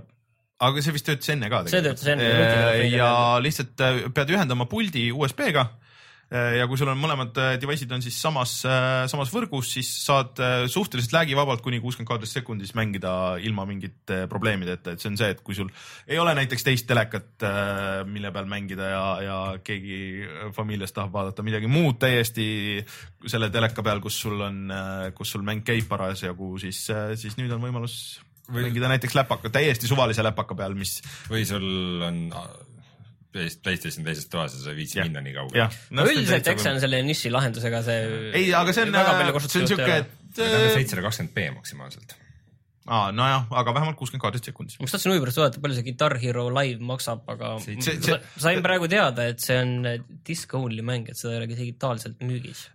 aga see vist töötas enne ka. See töötas enne, Äh, ja lihtsalt äh, pead ühendama puldi USB-ga ja kui sul on mõlemad äh, device'id on siis samas, samas võrgus, siis saad äh, suhteliselt läägivabalt kuni kuuskümmend kaadrit sekundis mängida ilma mingite probleemideta, et see on see, et kui sul ei ole näiteks teist telekat, mille peal mängida ja, ja keegi familiast tahab vaadata midagi muud täiesti selle teleka peal, kus sul on, kus sul mäng käib parasjagu, siis, siis nüüd on võimalus Või- mängida näiteks läpaka, täiesti suvalise läpaka peal, mis või sul on PlayStation teises toas ja sa ei viitsi minna nii kaugele no üldiselt, eks see on selle niši lahendusega see. ei, aga see on, väga palju see on siuke, et on seitsesada kakskümmend B maksimaalselt. aa, nojah, aga vähemalt kuuskümmend kaadrit sekundis. ma just tahtsin huvi pärast vaadata, palju see Guitar Hero live maksab, aga See- see- sa- sain praegu teada, et see on disk only mäng, et seda ei ole digitaalselt müügis.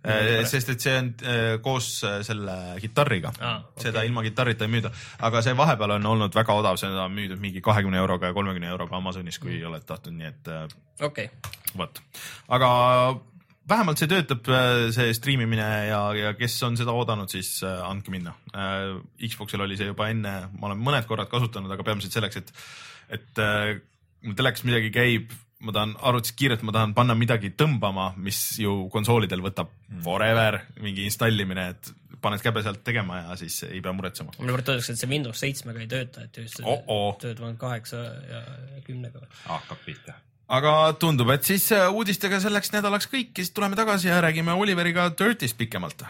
sest et see on äh, koos äh, selle kitarriga Aa, okay., seda ilma kitarrita ei müüda, aga see vahepeal on olnud väga odav, seda on müüdud mingi kahekümne euroga ja kolmekümne euroga Amazonis, kui mm. oled tahtnud, nii et äh, okei, vot, aga vähemalt see töötab, see striimimine ja, ja kes on seda oodanud, siis äh, andke minna. Xboxil oli see juba enne, ma olen mõned korrad kasutanud, aga peamiselt selleks, et, et äh, mul telekas midagi käib, ma tahan arvutist kiirelt, ma tahan panna midagi tõmbama, mis ju konsoolidel võtab forever, mingi installimine, et paned käbe sealt tegema ja siis ei pea muretsema. mulle praegu öeldakse, et see Windows seitsmega ei tööta, et just Oh-oh. töötavad kaheksa ja kümnega. hakkab pihta. Aga tundub, et siis äh, uudistega selleks nädalaks kõik ja siis tuleme tagasi ja räägime Oliveriga Dirtist pikemalt.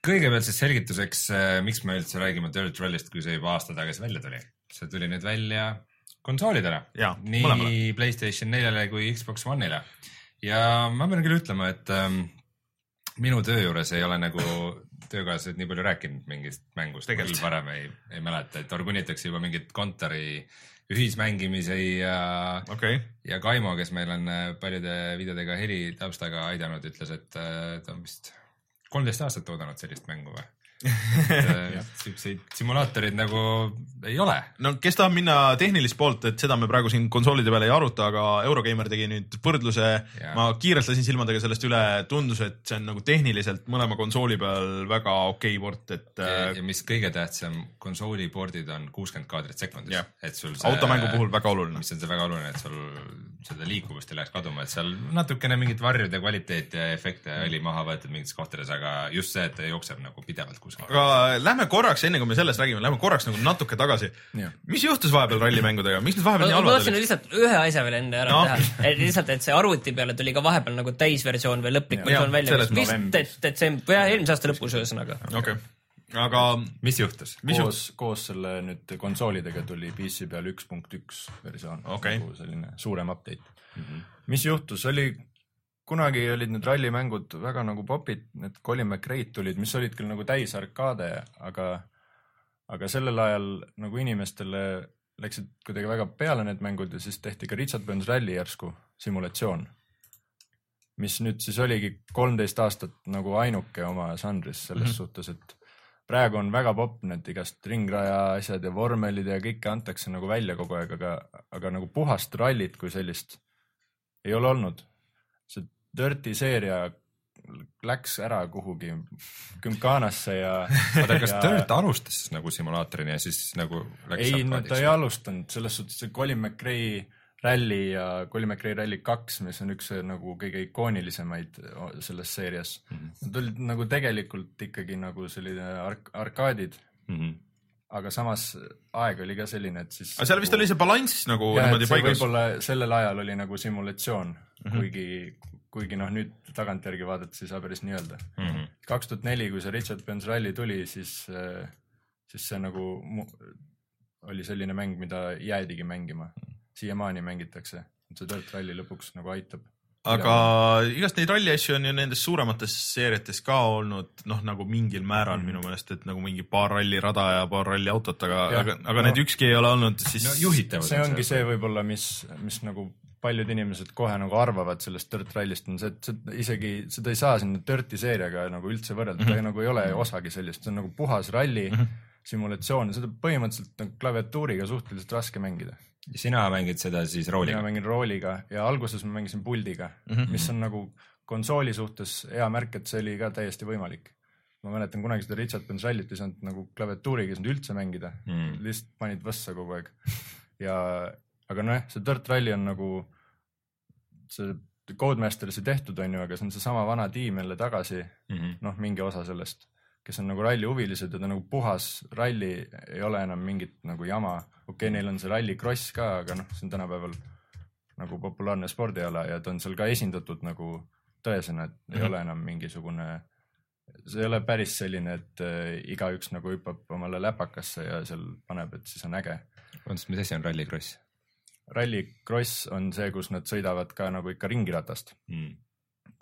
kõigepealt siis selgituseks, miks me üldse räägime Dirt Rallyst, kui see juba aasta tagasi välja tuli. see tuli nüüd välja konsoolidele nii mõlemale. Playstation neljale kui Xbox One'ile. ja ma pean küll ütlema, et ähm, minu töö juures ei ole nagu töökaaslased nii palju rääkinud mingist mängust, küll varem ei, ei mäleta, et organitakse juba mingit kontori ühismängimisi ja okay., ja Kaimo, kes meil on äh, paljude videodega helitaustaga aidanud, ütles, et äh, ta on vist kolmteist aastat oodanud sellist mängu või? Siukseid simulaatoreid nagu ei ole. no kes tahab minna tehnilist poolt, et seda me praegu siin konsoolide peal ei aruta, aga Eurogeimer tegi nüüd võrdluse. Ma kiirelt lasin silmadega sellest üle, tundus, et see on nagu tehniliselt mõlema konsooli peal väga okei port, et ja äh, mis kõige tähtsam, konsoolipordid on kuuskümmend kaadrit sekundis. Et sul automängu puhul väga oluline. mis on see väga oluline, et sul seda liikuvust ei läheks kaduma, et seal natukene mingit varjude kvaliteeti ja efekte oli maha võetud mingites kohtades, aga just see, et ta jookseb nagu pidevalt kuskil. aga lähme korraks, enne kui me sellest räägime, lähme korraks nagu natuke tagasi mis juhtus vahepeal rallimängudega, miks need vahepeal nii ma halvad tahtsin olid? lihtsalt ühe asja veel enne ära No. teha, et lihtsalt, et see arvuti peale tuli ka vahepeal nagu täisversioon või lõplik versioon välja, vist jah, eelmise aasta lõpus ühesõnaga. okei, aga mis juhtus? koos, koos selle nüüd konsoolidega tuli PC peal üks punkt üks versioon Okei. nagu selline suurem update mm. -hmm. mis juhtus, oli, kunagi olid need rallimängud väga nagu popid, need Colin McRae'd tulid, mis olid küll nagu täis arkaade, aga, aga sellel ajal nagu inimestele läksid kuidagi väga peale need mängud ja siis tehti ka Richard Burns Rally järsku simulatsioon. mis nüüd siis oligi kolmteist aastat nagu ainuke oma žanris selles mm -hmm. suhtes, et praegu on väga popp need igast ringraja asjad ja vormelid ja kõike antakse nagu välja kogu aeg, aga, aga nagu puhast rallit kui sellist ei ole olnud. see Dirty seeria läks ära kuhugi Gymkhanasse ja. oota, kas Dirt alustas siis nagu simulaatorina ja siis nagu läks ei, no ta ei alustanud, selles suhtes see Colin McRae Rally ja Colin McRae Rally kaks, mis on üks nagu kõige ikoonilisemaid selles seerias mm. -hmm. Nad olid nagu tegelikult ikkagi nagu selline ark-, arkaadid, aga samas aeg oli ka selline, et siis. aga seal vist oli see balanss nagu jah, niimoodi paigas. võib-olla sellel ajal oli nagu simulatsioon mm. -hmm. kuigi, kuigi noh, nüüd tagantjärgi vaadates ei saa päris nii öelda. Mhm. kaks tuhat neli, kui see Richard Benz Rally tuli, siis, siis see nagu oli selline mäng, mida jäädigi mängima. Siiamaani mängitakse, et see Dirt Rally lõpuks nagu aitab. aga igast neid ralli asju on ju nendes suuremates seeriates ka olnud noh, nagu mingil määral mm. minu meelest, et nagu mingi paar rallirada ja paar ralliautot, aga, aga, aga no- need ükski ei ole olnud siis no juhitavus see ongi see võib-olla, mis, mis nagu paljud inimesed kohe nagu arvavad sellest Dirt Rallist on see, et see isegi seda ei saa sinna Dirti seeriaga nagu üldse võrrelda, ta nagu ei ole osagi sellist, see on nagu puhas ralli mm -hmm. simulatsioon, seda põhimõtteliselt nagu klaviatuuriga suhteliselt raske mängida. sina mängid seda siis mina rooliga? mängin rooliga ja alguses ma mängisin puldiga mm, -hmm. mis on nagu konsooli suhtes hea märk, et see oli ka täiesti võimalik. ma mäletan kunagi seda Richard Benz Rallit ei saanud nagu klaviatuuriga ei saanud üldse mängida Mm. mm., lihtsalt panid võssa kogu aeg. ja, aga nojah, see Dirt Rally on nagu, see Codemasterisse tehtud on ju, aga see on seesama vana tiim jälle tagasi, Mhm. noh, mingi osa sellest, kes on nagu ralli huvilised ja ta nagu puhas ralli, ei ole enam mingit nagu jama. okei okay,, neil on see ralli kross ka, aga noh, see on tänapäeval nagu populaarne spordiala ja ta on seal ka esindatud nagu tõesena, et ei Mhm. ole enam mingisugune, see ei ole päris selline, et äh, igaüks nagu hüppab omale läpakasse ja seal paneb, et siis on äge. vabandust, mis asi on rallikross ralli kross on see, kus nad sõidavad ka nagu ikka ringiratast, mm.?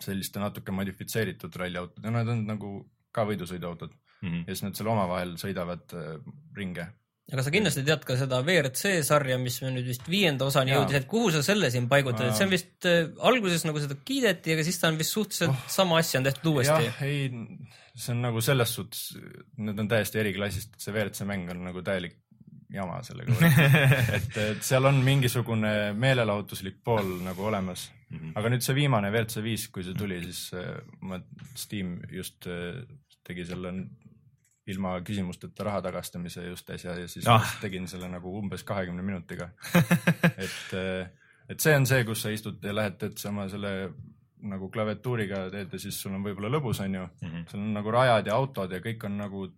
selliste natuke modifitseeritud ralliautod ja nad on nagu ka võidusõiduautod. Mm ja siis nad seal omavahel sõidavad äh, ringe. aga sa kindlasti tead ka seda WRC sarja, mis nüüd vist viienda osani jõudis, et kuhu sa selle siin paigutad, et see on vist äh, alguses nagu seda kiideti, aga siis ta on vist suhteliselt oh. sama asja on tehtud uuesti. Jah, ei, see on nagu selles suhtes, need on täiesti eriklassist, see WRC mäng on nagu täielik jama sellega et, et seal on mingisugune meelelahutuslik pool nagu olemas mm. -hmm. aga nüüd see viimane WRC viis, kui see tuli, siis äh, ma, Steam just äh, tegi selle ilma küsimusteta raha tagastamise just äsja ja siis Ah. ah. tegin selle nagu umbes kahekümne minutiga. et, et see on see, kus sa istud ja lähed, teed sama selle nagu klaviatuuriga teed ja siis sul on võib-olla lõbus, onju Mhm. seal on nagu rajad ja autod ja kõik on nagu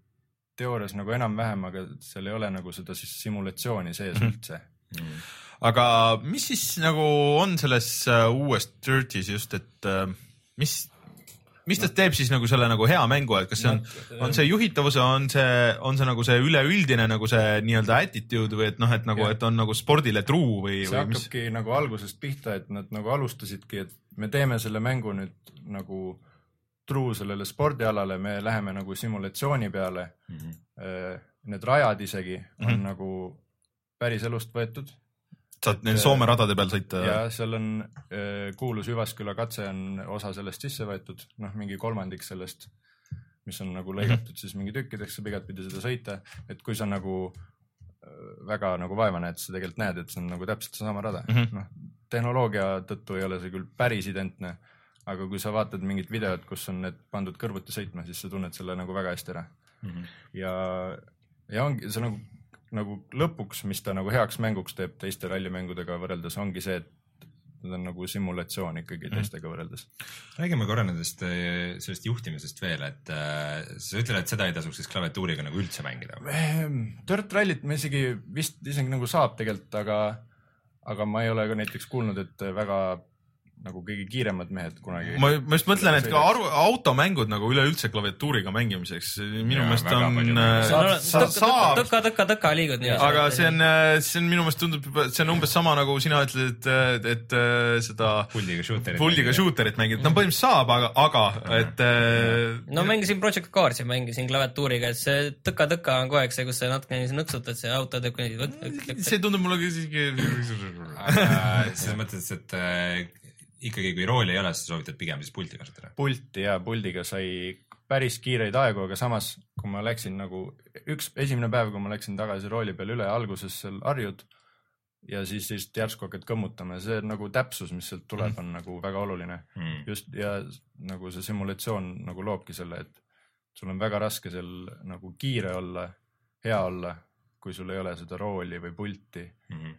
teoorias nagu enam-vähem, aga seal ei ole nagu seda siis simulatsiooni sees Mhm. üldse. aga mis siis nagu on selles äh, uues Dirtis just, et äh, mis, mis tast teeb siis nagu selle nagu hea mängu, et kas see on, on see juhitavus, on see, on see nagu see üleüldine nagu see nii-öelda attitude või et noh, et nagu, et on nagu spordile truu või, see või mis? hakkabki nagu algusest pihta, et nad nagu alustasidki, et me teeme selle mängu nüüd nagu truu sellele spordialale, me läheme nagu simulatsiooni peale. Need rajad isegi on mm Mhm. -hmm. nagu päris elust võetud saad neil Soome radade peal sõita ja seal on äh, kuulus Jyvaskyla katse on osa sellest sisse võetud, noh, mingi kolmandik sellest, mis on nagu lõigatud siis mingi tükkideks, saab igatpidi seda sõita, et kui sa nagu äh, väga nagu vaeva näed, sa tegelikult näed, et see on nagu täpselt seesama rada mm Mhm. -hmm.. noh, tehnoloogia tõttu ei ole see küll päris identne, aga kui sa vaatad mingit videot, kus on need pandud kõrvuti sõitma, siis sa tunned selle nagu väga hästi ära. ja, ja ongi see nagu, nagu lõpuks, mis ta nagu heaks mänguks teeb teiste rallimängudega võrreldes, ongi see, et need on nagu simulatsioon ikkagi teistega võrreldes. räägime korra nendest, sellest juhtimisest veel, et äh, sa ütled, et seda ei tasuks siis klaviatuuriga nagu üldse mängida. Ehm, Dirt Rallit ma isegi vist isegi nagu saab tegelikult, aga, aga ma ei ole ka näiteks kuulnud, et väga nagu kõige kiiremad mehed kunagi. ma, ma just mõtlen, et ka aru, automängud nagu üleüldse klaviatuuriga mängimiseks minu meelest on tõka, tõka, tõka liigud aga see on, see on minu meelest tundub, see on umbes sama nagu sina ütled, et, et äh, seda puldiga shooterit. puldiga. shooterit mängida, no põhimõtteliselt saab, aga, aga et äh, no mängisin Project Cars'i, mängisin klaviatuuriga, et see tõka-tõka on kogu aeg see, kus sa natuke niiviisi nõksutad, see auto teeb see tundub mulle ka isegi selles mõttes, et äh, ikkagi, kui rooli ei ole, siis soovitad pigem siis pulti kasutada. pulti ja puldiga sai päris kiireid aegu, aga samas, kui ma läksin nagu üks, esimene päev, kui ma läksin tagasi rooli peale üle, alguses seal harjud ja siis lihtsalt järsku hakkad kõmmutama ja see nagu täpsus, mis sealt tuleb, on nagu väga oluline. Mm. just ja nagu see simulatsioon nagu loobki selle, et sul on väga raske seal nagu kiire olla, hea olla, kui sul ei ole seda rooli või pulti. Mhm.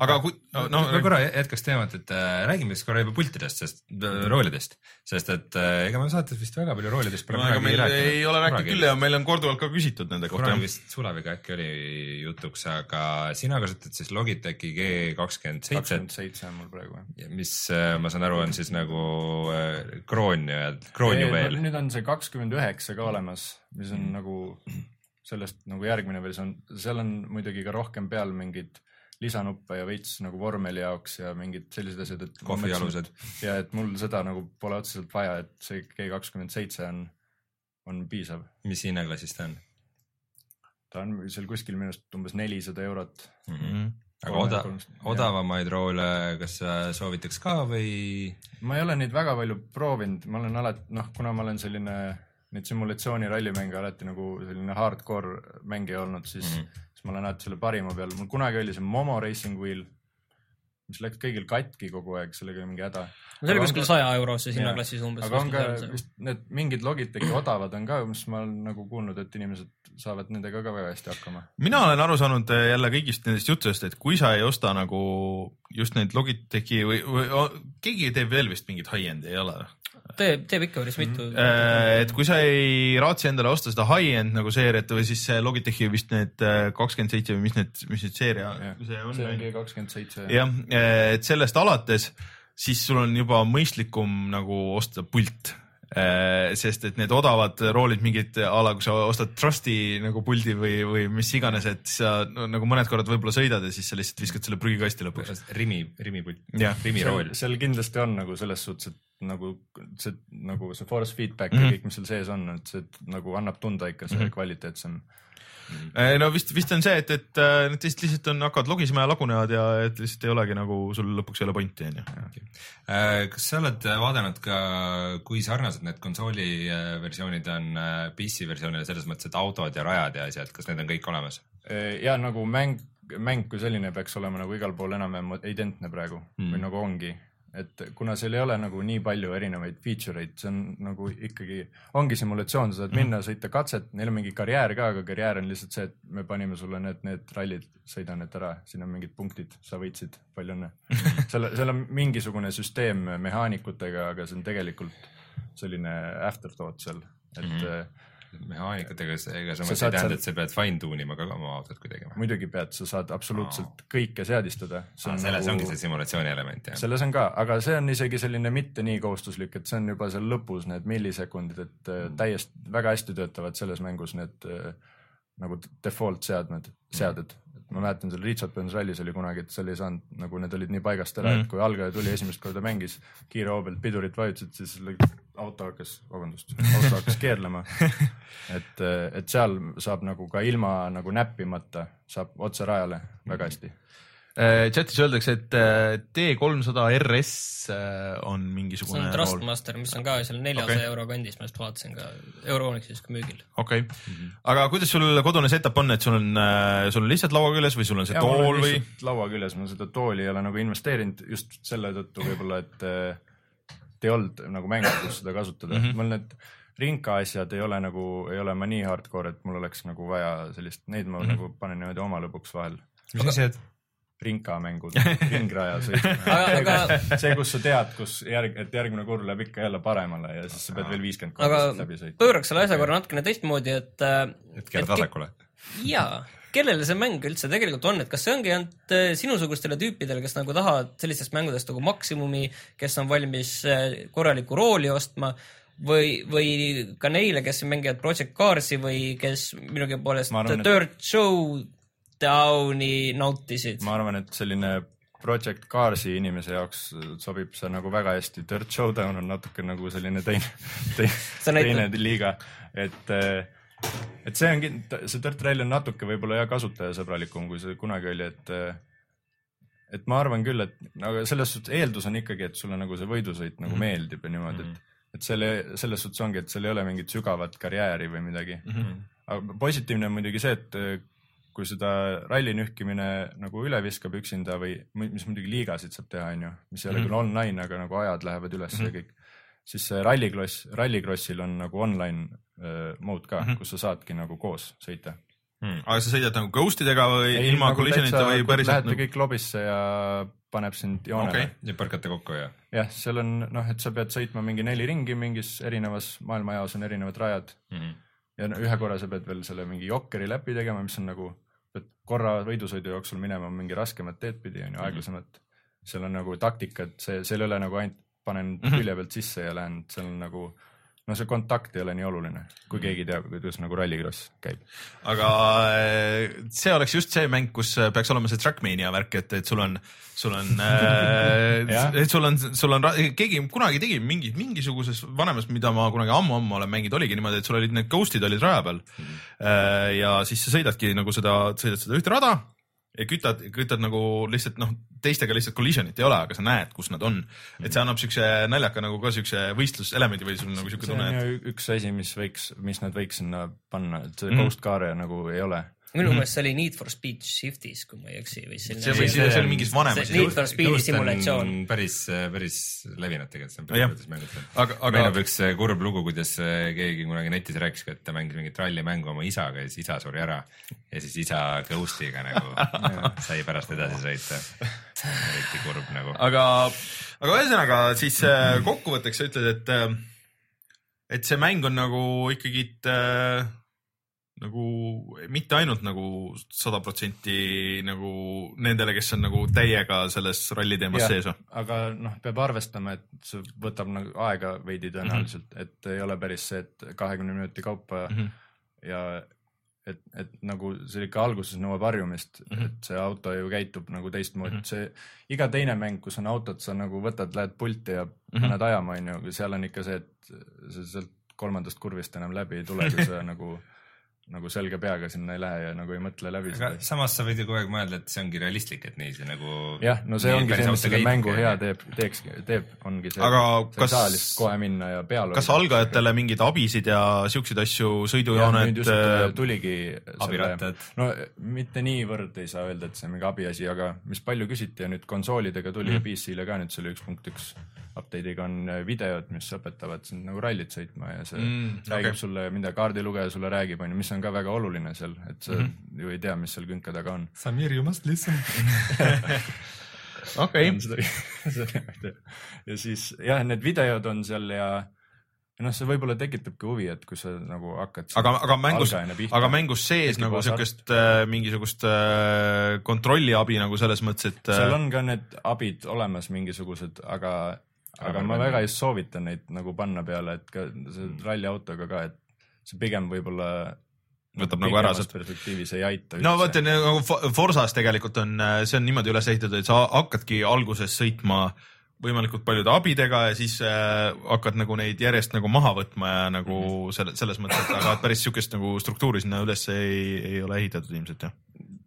Aga kui no, no ma korra jätkaks teemat, et äh, räägime siis korra juba pultidest, sest äh, roolidest, sest et äh, ega me saates vist väga palju roolidest pole no, ega meil rääkinud. ei ole rääkinud küll ja meil on korduvalt ka küsitud nende kohta. kunagi vist Suleviga äkki oli jutuks, aga sina kasutad siis Logitechi G kakskümmend seitse, kakskümmend seitse on mul praegu jah. mis äh, ma saan aru, on siis nagu äh, kroon nii-öelda, kroonjuveel. nüüd on see kakskümmend üheksa ka olemas, mis on Mm. nagu sellest nagu järgmine versioon, seal on muidugi ka rohkem peal mingeid lisanuppe ja veits nagu vormeli jaoks ja mingid sellised asjad, et. kohvialused. ja et mul seda nagu pole otseselt vaja, et see G kakskümmend seitse on, on piisav. mis hinnaklassis ta on ta on seal kuskil minu arust umbes nelisada eurot mm? -hmm. aga oda odavamaid roole, kas soovitaks ka või? ma ei ole neid väga palju proovinud, ma olen alati, noh, kuna ma olen selline neid simulatsiooni rallimänge alati nagu selline hardcore mängija olnud, siis mm. -hmm. Siis ma olen alati selle parima peal, mul kunagi oli see Momo Racing Wheel, mis läks kõigil katki kogu aeg, sellega oli mingi häda. see oli kuskil saja euroses Jaa. hinnaklassis umbes. aga on ka vist need mingid Logitechi odavad on ka, mis ma olen nagu kuulnud, et inimesed saavad nendega ka väga hästi hakkama. mina olen aru saanud eh, jälle kõigist nendest juttudest, et kui sa ei osta nagu just neid Logitechi või, või keegi teeb veel vist mingit high-end'i ei ole? teeb, teeb ikka päris mitu. Äh, et kui sa ei raatsi endale osta seda high-end nagu seeriat või siis see Logitechi vist need kakskümmend seitse või mis need, mis need seeria see on? see on G kakskümmend seitse. jah, et sellest alates, siis sul on juba mõistlikum nagu osta pult. Sest et need odavad roolid mingid a la, kui sa ostad Trusti nagu puldi või, või mis iganes, et sa no, nagu mõned korrad võib-olla sõidad ja siis sa lihtsalt viskad selle prügikasti lõpuks. Rimi, Rimi pult, Rimi rool. seal kindlasti on nagu selles suhtes, et nagu see nagu see force feedback mm Mhm. -hmm. ja kõik, mis seal sees on, et see nagu annab tunda ikka see mm -hmm. kvaliteetsem. Eh, no vist, vist on see, et, et äh, need teised lihtsalt on, hakkavad logisema ja lagunevad ja et lihtsalt ei olegi nagu sul lõpuks ei ole pointi onju. Äh, kas sa oled vaadanud ka, kui sarnased need konsooli äh, versioonid on äh, PC versioonile selles mõttes, et autod ja rajad ja asjad, kas need on kõik olemas? ja nagu mäng, mäng kui selline peaks olema nagu igal pool enam-vähem identne praegu mm. Mm. või nagu ongi, et kuna seal ei ole nagu nii palju erinevaid feature eid, see on nagu ikkagi, ongi simulatsioon, sa saad minna, sõita katset, neil on mingi karjäär ka, aga karjäär on lihtsalt see, et me panime sulle need, need rallid, sõida need ära, siin on mingid punktid, sa võitsid, palju õnne. seal, seal on mingisugune süsteem mehaanikutega, aga see on tegelikult selline afterthought seal, et mm Mhm. -hmm mehaanikutega, ega Sa samas ei tähenda, et sa pead fine tune ima ka oma autot kuidagi muidugi pead, sa saad absoluutselt kõike seadistada. selles ongi see simulatsiooni element jah? selles on ka, aga see on isegi selline mitte nii kohustuslik, et see on juba seal lõpus need millisekundid, et mm. täiesti väga hästi töötavad selles mängus need äh, nagu default seadmed, seaded. Ma mäletan seal Richard Burns Rallis oli kunagi, et seal ei saanud nagu need olid nii paigast ära mm, et kui algaja tuli esimest korda mängis, kiire hoo pealt pidurit vajutasid, siis auto hakkas, vabandust, auto hakkas keerlema. et, et seal saab nagu ka ilma nagu näppimata saab otse rajale väga hästi. Äh, chatis öeldakse, et äh, T300 RS äh, on see mingisugune on rool. Trustmaster, mis on ka seal neljasaja okay. euro kandis, ma just vaatasin ka, Euronixis müügil. okei okay., aga kuidas sul kodune setup on, et sul on, sul on lihtsalt laua küljes või sul on see Ja on tool või? laua küljes, ma seda tooli ei ole nagu investeerinud just selle tõttu võib-olla, et äh, ei olnud nagu mängu, kus seda kasutada mm. -hmm. mul need rinka asjad ei ole nagu, ei ole ma nii hardcore, et mul oleks nagu vaja sellist, neid ma mm. -hmm. nagu panen niimoodi oma lõbuks vahel. mis asjad? Rinkamängud, ringraja sõit. Aga- aga- see, kus sa tead, kus järg, et järgmine kurv läheb ikka jälle paremale ja siis sa pead veel viiskümmend korda läbi sõitma. pööraks selle asja korra natukene teistmoodi, et äh, et keerad vasakule? jaa, kellele see mäng üldse tegelikult on, et kas see ongi ainult äh, sinusugustele tüüpidele, kes nagu tahavad sellistest mängudest nagu maksimumi, kes on valmis äh, korralikku rooli ostma või, või ka neile, kes mängivad Project Cars'i või kes minugi poolest arvan, et- Dirt Showdowni nautisid. ma arvan, et selline Project Cars'i inimese jaoks sobib see nagu väga hästi, Dirt Showdown on natuke nagu selline teine, teine, teine liiga, et et see on, see Dirt Rally on natuke võib-olla jah kasutajasõbralikum, kui see kunagi oli, et et ma arvan küll, et aga selles suhtes eeldus on ikkagi, et sulle nagu see võidusõit nagu Mhm. meeldib ja niimoodi, et et selle, selles suhtes ongi, et seal ei ole mingit sügavat karjääri või midagi Mhm. aga positiivne on muidugi see, et eh, kui seda ralli nühkimine nagu üle viskab üksinda või mi- mis muidugi liigasid saab teha, onju, mis ei ole Mhm. küll online, aga nagu ajad lähevad üles ja kõik, siis see rallikross, rallikrossil on nagu online äh, mode ka mm, Mhm. -hmm. kus sa saadki nagu koos sõita. Hmm. aga sa sõidad nagu ghost idega või Ei, ilma nagu collision'ita või päriselt Lähete nagu... kõik lobisse ja paneb sind joonele Okei. okay.. ja põrkate kokku ja jah, seal on noh, et sa pead sõitma mingi neli ringi mingis erinevas maailmajaos on erinevad rajad mm? -hmm. Ja no ühe korra sa pead veel selle mingi jokkeri läpi tegema, mis on nagu, pead korra võidusõidu jooksul minema mingi raskemat teed pidi onju, aeglasemat. seal on nagu taktikad, see, seal ei ole nagu ainult panen Mhm. külje pealt sisse ja lähen, seal on nagu no see kontakt ei ole nii oluline, kui keegi teab, kuidas nagu rallikross käib. aga äh, see oleks just see mäng, kus äh, peaks olema see Trackmania värk, et, et sul on, sul on äh, sul on, sul on, keegi kunagi tegi mingi, mingisuguses vanemas, mida ma kunagi ammu-ammu olen mänginud, oligi niimoodi, et sul olid need ghost'id olid raja peal mm.. ja siis sa sõidadki nagu seda, sõidad seda ühte rada ja kütad, kütad nagu lihtsalt noh, teistega lihtsalt collision'it ei ole, aga sa näed, kus nad on. et see annab siukse naljaka nagu ka siukse võistluselemendi või sul nagu siuke tunne, et üks asi, mis võiks, mis nad võiks sinna panna, et see Mhm. Ghost Car'e nagu ei ole. Minu meelest see oli Need for Speed Shiftis, kui ma ei eksi või see selline või see, see oli mingis vanemas See-. Need for Speedi simulatsioon.. päris, päris levinud tegelikult, see on Jah. päris mängud. aga, aga meenub üks äh, kurb lugu, kuidas äh, keegi kunagi netis rääkis et ta mängis mingit rallimängu oma isaga ja siis isa suri ära ja siis isa Ghost'iga nagu sai pärast edasi sõita. eriti kurb nagu. aga, aga ühesõnaga siis äh, kokkuvõtteks sa ütled, et, et see mäng on nagu ikkagi äh, nagu mitte ainult nagu sada protsenti nagu nendele, kes on nagu täiega selles ralli teemas Jah. sees aga noh, peab arvestama, et see võtab nagu aega veidi tõenäoliselt mm, -hmm. et ei ole päris see, et kahekümne minuti kaupa mm Mhm. -hmm. ja et, et nagu see ikka alguses nõuab harjumist mm, Mhm. -hmm. et see auto ju käitub nagu teistmoodi mm, -hmm. see iga teine mäng, kus on autod, sa nagu võtad, lähed pulti ja Mhm. paned ajama, onju, seal on ikka see, et sa sealt kolmandast kurvist enam läbi ei tule, kui sa nagu nagu selge peaga sinna ei lähe ja nagu ei mõtle läbi aga seda samas sa võid ju kogu aeg mõelda, et see ongi realistlik, et nii see nagu. jah, no see ongi see, mis selle mängu hea. teeb, teeks, teeb, ongi see, Aga kas- saa lihtsalt kohe minna ja peale kas algajatele mingeid abisid ja siukseid asju, just äh,, tuligi abirattad. no mitte niivõrd ei saa öelda, et see on mingi abiasi, aga mis palju küsiti ja nüüd konsoolidega tuli mm. ja PC-le ka nüüd selle üks punkt üks update'iga on videod, mis õpetavad sind nagu rallit sõitma ja see Mm, räägib okay. sulle, mida kaardilugeja sulle räägib, onju, mis on ka väga oluline seal, et sa mm -hmm. ju ei tea, mis seal künka taga on. Samir, you must listen. okei, ja siis jah, need videod on seal ja noh, see võib-olla tekitabki huvi, et kui sa nagu hakkad aga, aga mängus, aga mängus sees tekib nagu siukest äh, mingisugust äh, kontrolliabi nagu selles mõttes, et seal äh, on ka need abid olemas mingisugused, aga, aga Aga ma väga ei soovita neid nagu panna peale, et ka see ralliautoga ka, et see pigem võib-olla Võtab nagu ära pikemast perspektiivis ei aita no vaata nagu Fo- Forsas tegelikult on, see on niimoodi üles ehitatud, et sa hakkadki alguses sõitma võimalikult paljude abidega ja siis äh, hakkad nagu neid järjest nagu maha võtma ja nagu mm -hmm. selle, selles mõttes, et aga päris siukest nagu struktuuri sinna üles ei, ei ole ehitatud ilmselt jah.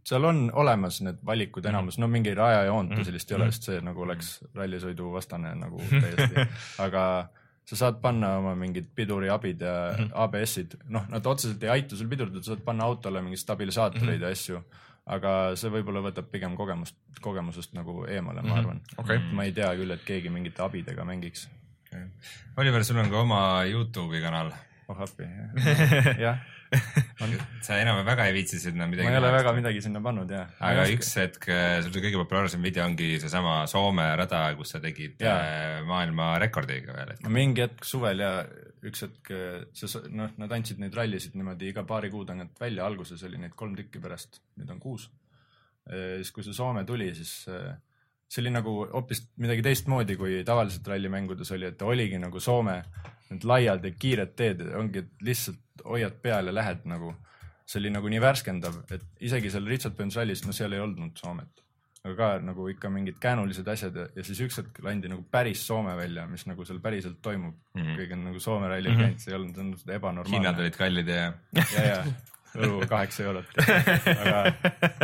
seal on olemas need valikud enamus, no mingi rajajoont Mhm. ja sellist ei ole, sest see nagu oleks rallisõidu vastane nagu täiesti, aga sa saad panna oma mingid piduriabid ja Mhm. ABS-id, noh, nad otseselt ei aita sul pidurdada, sa saad panna autole mingeid stabilisaatoreid Mhm. ja asju, aga see võib-olla võtab pigem kogemust, kogemusest nagu eemale, ma arvan. Mhm. okei. ma ei tea küll, et keegi mingite abidega mängiks. Oliver, sul on ka oma Youtube'i kanal. oh appi, jah. Sa enam väga ei viitsi sinna midagi ma ei ole väga. midagi sinna pannud ja. aga üks hetk, sul see kõige populaarsem video ongi seesama Soome rada, kus sa tegid Jaa. äh, maailmarekordiga ühel hetkel. mingi hetk suvel ja üks hetk see, noh, nad andsid neid rallisid niimoodi iga paari kuu tagant välja, alguses oli neid kolm tükki pärast, nüüd on kuus. siis, kui see Soome tuli, siis eh, see oli nagu hoopis midagi teistmoodi, kui tavaliselt rallimängudes oli, et oligi nagu Soome need laiad ja kiired teed, ongi, et lihtsalt hoiad peal ja lähed nagu. see oli nagu nii värskendav, et isegi seal Richard Benz rallis, no seal ei olnud Soomet aga ka nagu ikka mingid käänulised asjad ja, ja siis üks hetk landi nagu päris Soome välja, mis nagu seal päriselt toimub mm. -hmm. kõik on nagu Soome rallil Mhm. käinud, see ei olnud, see on hinnad ebanormaalne. olid kallid ja ja, ja õlu kaheksa eurot. aga,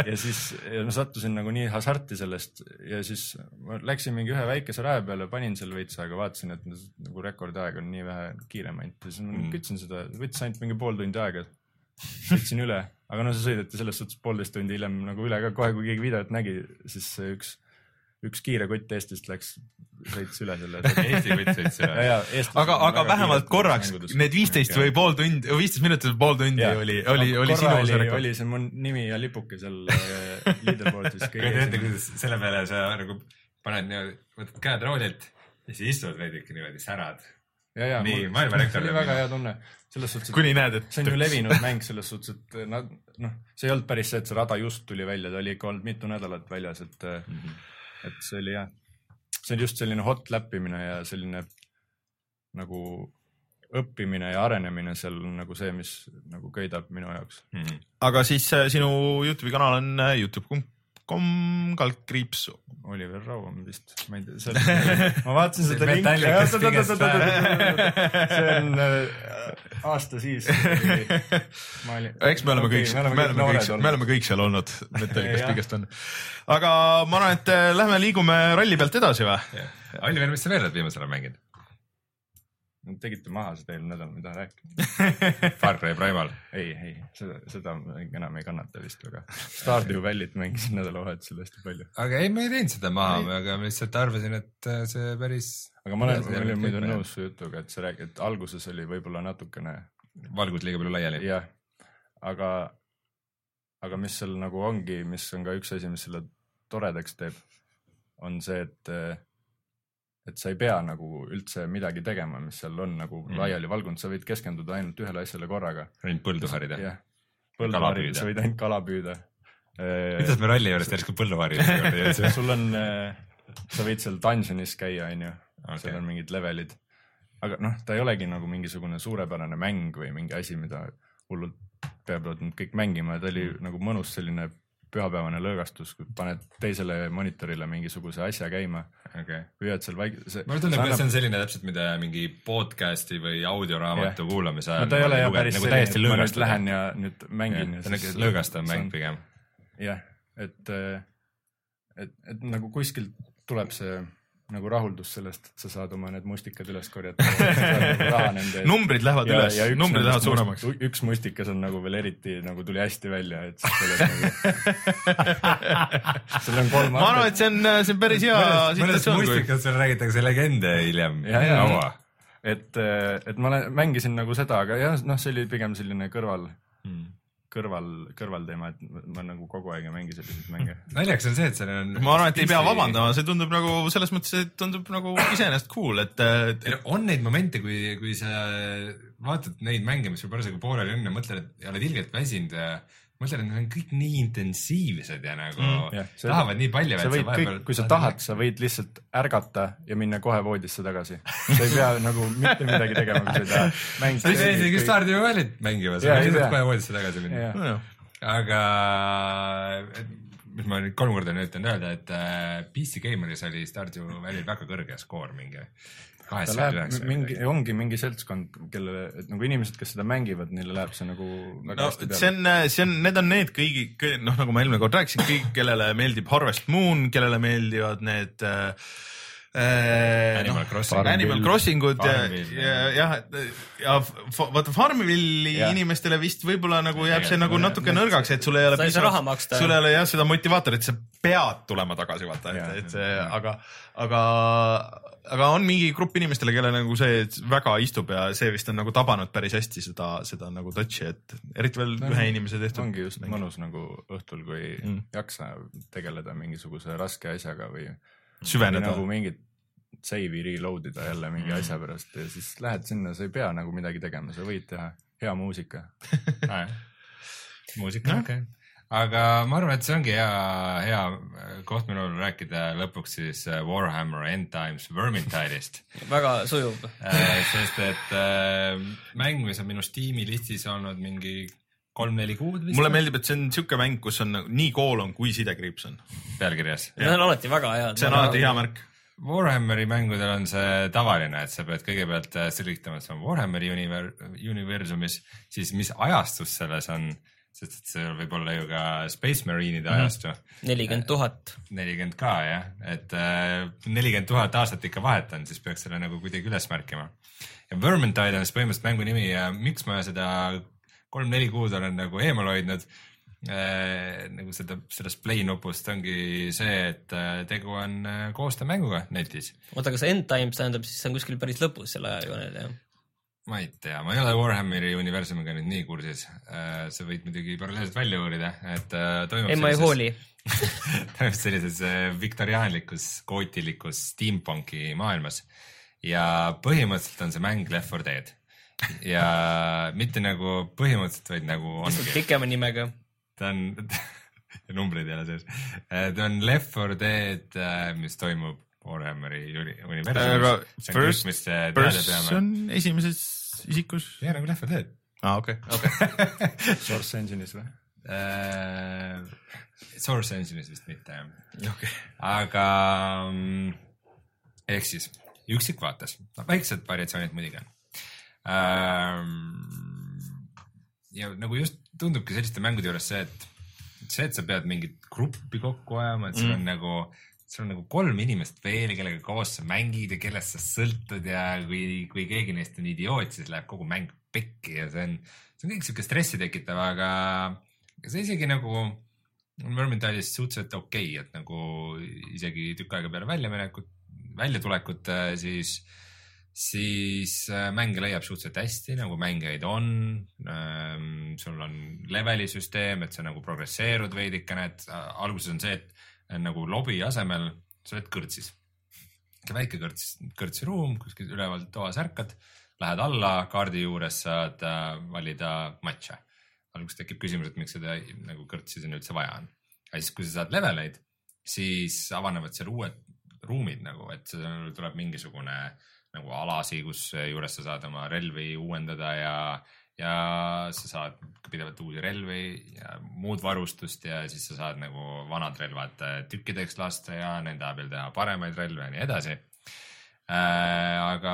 ja siis ja ma sattusin nagu nii hasarti sellest ja siis ma läksin mingi ühe väikese raja peale, panin seal veits aega, vaatasin, et nagu rekordaeg on nii vähe kiirem ainult ja siis ma Mm. kütsin seda, võttis ainult mingi pool tundi aega. sõitsin üle, aga no see sõideti selles suhtes poolteist tundi hiljem nagu üle ka kohe, kui keegi videot nägi, siis üks üks kiire kutt Eestist läks, sõits üle selle. Eesti kutt sõits üle. ja, ja aga, aga vähemalt korraks need viisteist või pool tundi, viisteist minutit või pool tundi Jaa. oli, oli, oli sinu oli, oli see mu nimi ja lipuke seal äh, leaderboard'is kujuta ette, kuidas selle peale sa nagu paned niimoodi, võtad käed roolilt ja siis istud veidike niimoodi särad. ja, ja Nii, mul- see oli väga hea tunne, selles suhtes, et kuni näed, et see on ju levinud mäng selles suhtes, et nad noh, see ei olnud päris see, et see rada just tuli välja, ta oli ikka olnud mitu nädalat väljas, et mm. -hmm. Et see oli jah, see on just selline hot läppimine ja selline nagu õppimine ja arenemine seal on nagu see, mis nagu köidab minu jaoks. aga siis äh, sinu Youtube'i kanal on äh, Youtube.com kaldkriips. Oliver Raum vist, ma ei tea, seal, ma vaatasin seda linki. See on äh, aasta siis. eks me oleme kõik, me oleme kõik, me oleme kõik seal olnud, Metallicast Jah. Biggest on. aga ma arvan, et äh, lähme liigume ralli pealt edasi või? Oliver, mis sa veel oled viimasel ajal mänginud? Tegite maha seda eelmine nädal, ma ei taha rääkida. Far Cry Primal. ei, ei, seda, seda enam ei kannata vist väga. Stardew Valley't mängisin nädalavahetusel hästi palju. aga ei, ma ei teinud seda maha, aga ma lihtsalt arvasin, et äh, see päris aga ma olen, ma kõik muidu nõus su jutuga, et sa räägid, et alguses oli võib-olla natukene valgus liiga palju laiali. jah, aga, aga mis seal nagu ongi, mis on ka üks asi, mis selle toredaks teeb, on see, et, et sa ei pea nagu üldse midagi tegema, mis seal on nagu mm. laiali valgunud, sa võid keskenduda ainult ühele asjale korraga. ainult põldu harida. jah, põldu harida, sa võid ainult kala püüda. kuidas me ralli juurest järsku põllu juurde jõudsime? sul on, sa võid seal dungeonis käia, onju, seal on mingid levelid. aga noh, ta ei olegi nagu mingisugune suurepärane mäng või mingi asi, mida hullult peavad nüüd kõik mängima, ta oli Mm. nagu mõnus selline pühapäevane lõõgastus, kui paned teisele monitorile mingisuguse asja käima, okei. püüad seal vaik-, see. mulle tundub, et see on selline täpselt, mida mingi podcast'i või audioraamatu Jah. kuulamise no ajal ta ei ole jah päris nagu täiesti et ma lõõgastav. lähen ja nüüd mängin. see on niisugune lõõgastav mäng. pigem. jah, et, et, et nagu kuskilt tuleb see nagu rahuldus sellest, et sa saad oma need mustikad üles korjata. numbrid lähevad üles, numbrid lähevad suuremaks. üks mustikas on nagu veel eriti nagu tuli hästi välja, et siis tuleb nagu. seal on kolm ma arvan, et see on, see on päris hea situatsioon, mustikast seal räägitakse legende hiljem. Ja, ja. kaua? et, et ma olen- mängisin nagu seda, aga jah, noh, see oli pigem selline kõrval, kõrval, kõrvalteema, et ma- nagu kogu aeg ei mängi selliseid mänge. naljakas on see, et seal on. ma arvan, et ei pea vabandama, see tundub nagu selles mõttes, et tundub nagu iseenesest cool, et, et on neid momente, kui, kui sa vaatad neid mänge, mis sul parasjagu pooleli on ja mõtled, et oled ilgelt väsinud ja mõtled, et need on kõik nii intensiivsed ja nagu mm, jah, see- tahavad nii palju. sa võid kõik, kui sa tahad, sa võid lihtsalt ärgata ja minna kohe voodisse tagasi. sa ei pea nagu mitte midagi tegema, kui sa ei taha. sa ei saa isegi Stardew Valley't mängima, sa võid pea. kohe voodisse tagasi minna. jah, aga et mis ma nüüd kolm korda nüüd ütlen öelda, et äh, PC Gameris oli Stardew Valley'l väga kõrge skoor mingi ta läheb mingi, ongi mingi seltskond, kellele, et nagu inimesed, kes seda mängivad, neile läheb see nagu väga no hästi see peale. on, see on, need on need kõigi, noh, nagu ma eelmine kord rääkisin, kõik, kellele meeldib Harvest Moon, kellele meeldivad need äh, äh, Animal noh, Crossing. Animal Crossingud ja, Farmville, ja jah, ja f- vaata Farmville'i inimestele vist võib-olla nagu jääb see nagu natuke nõrgaks, et sul ei ole Sa ei saa raha maksta. sul ei ole jah seda motivaatorit, sa pead tulema tagasi, vaata, et, et see, aga, aga, aga on mingi grupp inimestele, kelle nagu see väga istub ja see vist on nagu tabanud päris hästi seda, seda nagu touch'i, et eriti veel No, ühe inimese tehtud. ongi just mõnus nagu õhtul, kui Mm. jaksa tegeleda mingisuguse raske asjaga või süveneda nagu mingit save'i reload ida jälle mingi Mm. asja pärast ja siis lähed sinna, sa ei pea nagu midagi tegema, sa võid teha hea muusika. muusika, okei okay.. Aga ma arvan, et see ongi hea, hea koht minul rääkida lõpuks siis äh, Warhammer End Times Vermintide'ist. väga sujuv. sest et äh, mäng, mis on minu Steam'i listis olnud mingi kolm-neli kuud vist. mulle meeldib, et see on siuke mäng, kus on nagu nii koolon kui sidekriips on. pealkirjas. Need on alati väga head. see on alati hea märk. Warhammeri mängudel on see tavaline, et sa pead kõigepealt äh, selgitama, et see on Warhammeri univer-, universumis, siis mis ajastus selles on, sest et seal võib olla ju ka Space Marine'ide ajastu nelikümmend tuhat. nelikümmend ka jah, et nelikümmend tuhat aastat ikka vahet on, siis peaks selle nagu kuidagi üles märkima. ja Vermintide on siis põhimõtteliselt mängu nimi ja miks ma seda kolm-neli kuud olen nagu eemal hoidnud, nagu seda, sellest play nupust ongi see, et äh, tegu on äh, koostöömänguga netis. oota, kas end times tähendab siis see on kuskil päris lõpus selle ajajoonel jah? Ma ei tea, ma ei ole Warhammeri universumiga nüüd nii kursis. sa võid muidugi paralleelselt välja uurida, et äh, toimub ei, ma ei hooli. toimub sellises äh, viktoriaanlikus, gootilikus steampunki maailmas ja põhimõtteliselt on see mäng Left 4 Dead ja mitte nagu põhimõtteliselt, vaid nagu ongi, pikema nimega. ta on, numbreid ei ole sees, ta on Left 4 Dead, mis toimub Warhammeri universumis. first mis person esimeses isikus. jah, nagu Left 4 Dead aa, okei, okei. Source Engine'is või? äh,. Source Engine'is vist mitte jah. okei. aga mm, ehk siis üksikvaates, no väiksed variatsioonid muidugi on ähm,. ja nagu just tundubki selliste mängude juures see, et see, et sa pead mingit gruppi kokku ajama, et sul on mm. nagu, sul on nagu kolm inimest veel, kellega koos sa mängid ja kellest sa sõltud ja kui, kui keegi neist on idioot, siis läheb kogu mäng pekki ja see on, see on kõik sihuke stressi tekitav, aga aga see isegi nagu on Vermintide'is suhteliselt okei okay,, et nagu isegi tükk aega peale väljaminekut, väljatulekut, siis, siis äh, mänge leiab suhteliselt hästi, nagu mängijaid on. sul on leveli süsteem, et sa nagu progresseerud veidikene, et äh, alguses on see, et äh, nagu lobi asemel sa oled kõrtsis. väike kõrts, kõrtsiruum kuskil üleval toas ärkad, lähed alla kaardi juures saad äh, valida matš'e alguses tekib küsimus, et miks seda nagu kõrtsi siin üldse vaja on. aga siis, kui sa saad leveleid, siis avanevad seal uued ruumid nagu, et tuleb mingisugune nagu alasi, kus juures sa saad oma relvi uuendada ja, ja sa saad pidevalt uusi relvi ja muud varustust ja siis sa saad nagu vanad relvad äh, tükkideks lasta ja nende abil teha paremaid relve ja nii edasi Äh, aga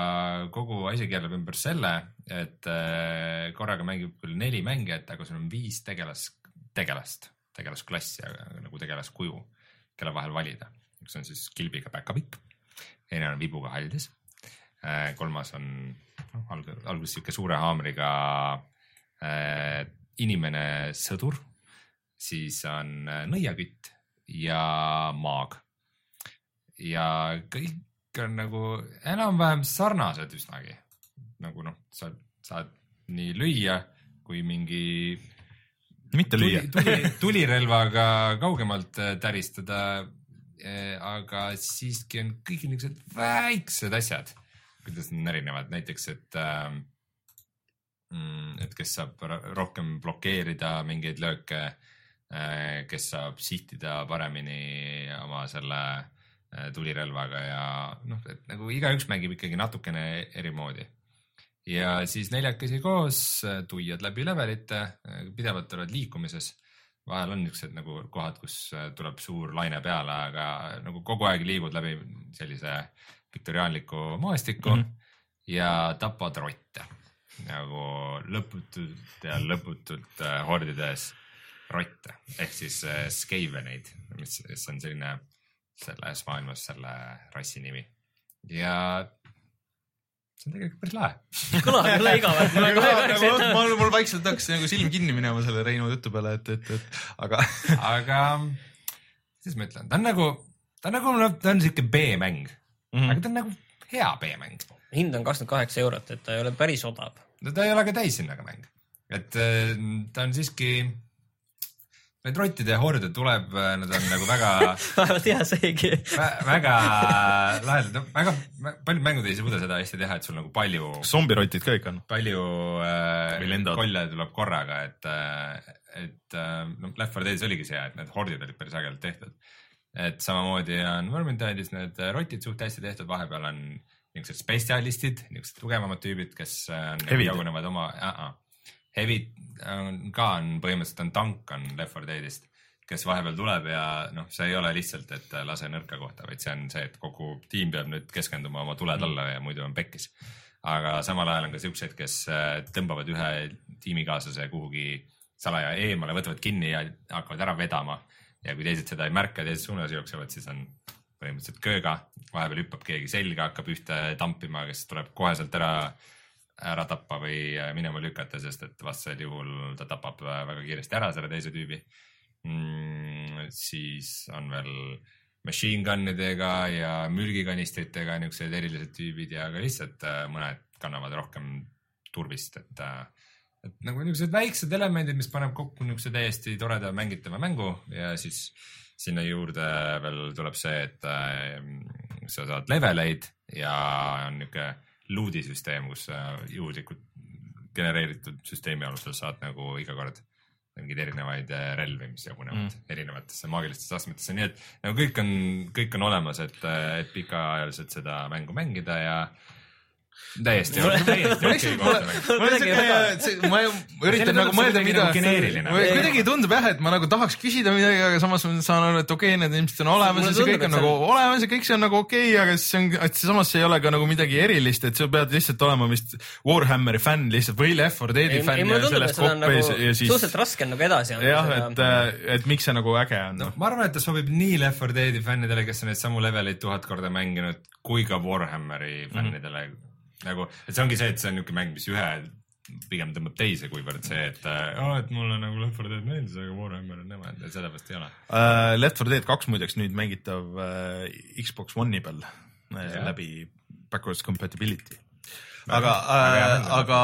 kogu asi keerleb ümber selle, et äh, korraga mängib küll neli mängijat, aga sul on viis tegelas, tegelast, tegelasklassi, nagu tegelaskuju, kelle vahel valida. üks on siis kilbiga päkapikk, teine on vibuga hallides, kolmas on noh, alg-, alguses sihuke suure haamriga äh, inimene sõdur, siis on äh, nõiakütt ja maag. ja kõik on nagu enam-vähem sarnased üsnagi. nagu noh, sa saad nii lüüa kui mingi mitte lüüa tuli,. tuli, tulirelvaga kaugemalt äh, täristada. aga siiski on kõik niisugused väiksed asjad, kuidas need on erinevad, näiteks et mm, et kes saab ro- rohkem blokeerida mingeid lööke, kes saab sihtida paremini oma selle äh, tulirelvaga ja noh, et nagu igaüks mängib ikkagi natukene eri moodi. ja siis neljakesi koos äh, tuiad läbi levelite, pidevalt oled liikumises. vahel on niisugused nagu kohad, kus äh, tuleb suur laine peale, aga nagu kogu aeg liigud läbi sellise viktoriaanliku maastiku mm. -hmm. ja tapad rotte nagu lõputult ja lõputult äh, hordides rotte ehk siis äh, skeveneid, mis, mis on selline selles maailmas selle rassi nimi ja see on tegelikult päris lahe. kõlab jälle igavalt, peaks ette. mul, mul vaikselt hakkas nagu silm kinni minema selle Reinu jutu peale, et, et, et aga aga kuidas ma ütlen, ta on nagu, ta on nagu, ta on siuke B-mäng mm, aga ta on nagu hea B-mäng. hind on kakskümmend kaheksa eurot, et ta ei ole päris odav. no ta ei ole ka täishinnaga mäng, et äh, ta on siiski, need rottide horde tuleb, nad on nagu väga vähemalt hea seegi. Vä- väga lahedad, väga paljud mängud ei suuda seda hästi teha, et sul nagu palju, zombirotid ka ikka on. palju äh, kolle tuleb korraga, et, et äh, noh, Left 4 Dead'is oligi see, et need hordid olid päris ägedalt tehtud. Et samamoodi on Vermintide'is need rotid suht hästi tehtud, vahepeal on niisugused spetsialistid, niisugused tugevamad tüübid, kes äh, on- jagunevad oma uh, -uh. Hevid on ka on põhimõtteliselt on tank on Left 4 Dead'ist, kes vahepeal tuleb ja noh, see ei ole lihtsalt, et äh, lase nõrka kohta, vaid see on see, et kogu tiim peab nüüd keskenduma oma tule talle ja muidu on pekkis. aga samal ajal on ka siukseid, kes äh, tõmbavad ühe tiimikaaslase kuhugi salaja eemale, võtavad kinni ja hakkavad ära vedama. Ja kui teised seda ei märka teises suunas jooksevad, siis on põhimõtteliselt kööga, vahepeal hüppab keegi selga, hakkab ühte tampima, kes tuleb koheselt ära ära tappa või äh, minema lükata, sest et vastasel juhul ta tapab äh, väga kiiresti ära selle teise tüübi mm,. siis on veel machine gun idega ja mürgikanistritega niisugused erilised tüübid ja ka lihtsalt äh, mõned kannavad rohkem turvist, et äh, et nagu niisugused väiksed elemendid, mis paneb kokku niisuguse täiesti toreda mängitava mängu ja siis sinna juurde veel tuleb see, et äh, sa saad leveleid ja on niisugune loot'i süsteem, kus sa juhuslikult genereeritud süsteemi alusel saad nagu iga kord mingeid erinevaid äh, relvi, mis jagunevad mm. erinevatesse maagilistesse astmetesse, nii et nagu kõik on, kõik on olemas, et, et pikaajaliselt seda mängu mängida ja täiesti, täiesti okei siuke, ma üritan nagu tundub mõelda, mida nagu kuidagi tundub jah, et ma nagu tahaks küsida midagi, aga samas ma saan aru, et okei okay,, need ilmselt on olemas ja see kõik on nagu olemas ja kõik see on nagu okei okay,, aga siis see on, et samas see ei ole ka nagu midagi erilist, et sa pead lihtsalt olema vist Warhammeri fänn lihtsalt või Left 4 Deadi fänn ja sellest on nagu ja siis suhteliselt raske on nagu edasi anda jah, et, et miks see nagu äge on no no.. ma arvan, et ta sobib nii Left 4 Deadi fännidele, kes on neid samu leveleid tuhat korda mänginud, kui ka Warhammeri fännidele mm. -hmm. nagu, et see ongi see, et see on niisugune mäng, mis ühe pigem tõmbab teise, kuivõrd see, et aa, et mulle nagu Left 4 Dead meeldis, aga Warhammer on nemad ja sellepärast ei ole. Uh, Left 4 Dead kaks muideks nüüd mängitav uh, Xbox One'i peal Jah. läbi backwards compatibility. aga mäng,, aga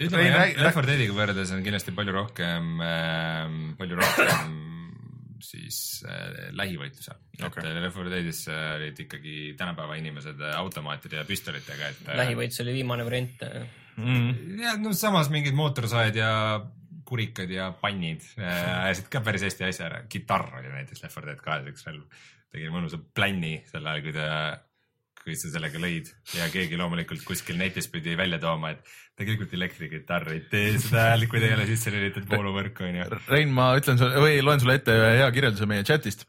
ütleme jah Left 4 Deadiga võrreldes on kindlasti palju rohkem äh,, palju rohkem siis äh, lähivõitluse okay.. Okei. et Left 4 Deadis äh, olid ikkagi tänapäeva inimesed äh, automaatide ja püstolitega, et äh, lähivõits oli viimane variant. mm, ja no samas mingid mootorsaed ja kurikad ja pannid äh, ajasid ka päris hästi asja ära. kitarr oli näiteks Left 4 Dead kahes üks relv. tegi mõnusa plänni sel ajal, kui ta, kui sa sellega lõid ja keegi loomulikult kuskil netis pidi välja tooma, et tegelikult elektrikitarr ei tee seda häält, kui ta ei ole sisse lülitatud vooluvõrku onju. Rein, ma ütlen sulle või loen sulle ette ühe hea kirjelduse meie chatist.